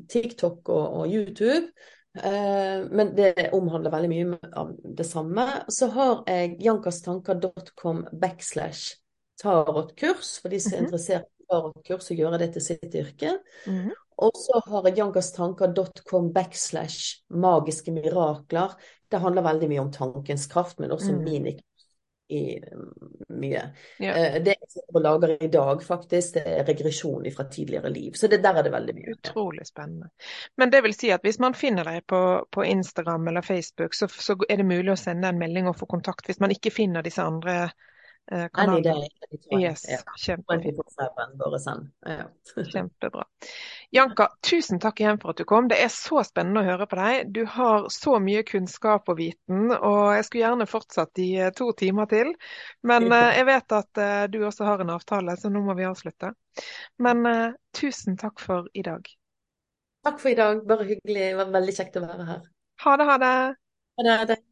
TikTok og, og YouTube. Uh, men det omhandler veldig mye av det samme. Så har jeg jankastanker.com backslash tarotkurs, for de som er -hmm. interessert i tarotkurs og gjøre det til sitt yrke. Mm -hmm. Og så har jeg jankastanker.com backslash magiske mirakler. Det handler veldig mye om tankens kraft, men også mm. min i mye. Ja. Eh, det jeg sitter og lager i dag, faktisk, det er regresjon fra tidligere liv. Så det, der er det veldig mye. Utrolig spennende. Men det vil si at hvis man finner deg på, på Instagram eller Facebook, så, så, er det mulig å sende en melding og få kontakt hvis man ikke finner disse andre eh, kanaler? Yes, kjempefint. Ja. Kjempebra. Janka, tusen takk igjen for at du kom. Det er så spennende å høre på deg. Du har så mye kunnskap og viten, og jeg skulle gjerne fortsatt i eh, to timer til. Men uh, jeg vet at du også har en avtale, så nå må vi avslutte. Men tusen takk for i dag. Takk for i dag. Bare hyggelig. Det var veldig kjekt å være her. Ha det, ha det. Ha det. Ha det.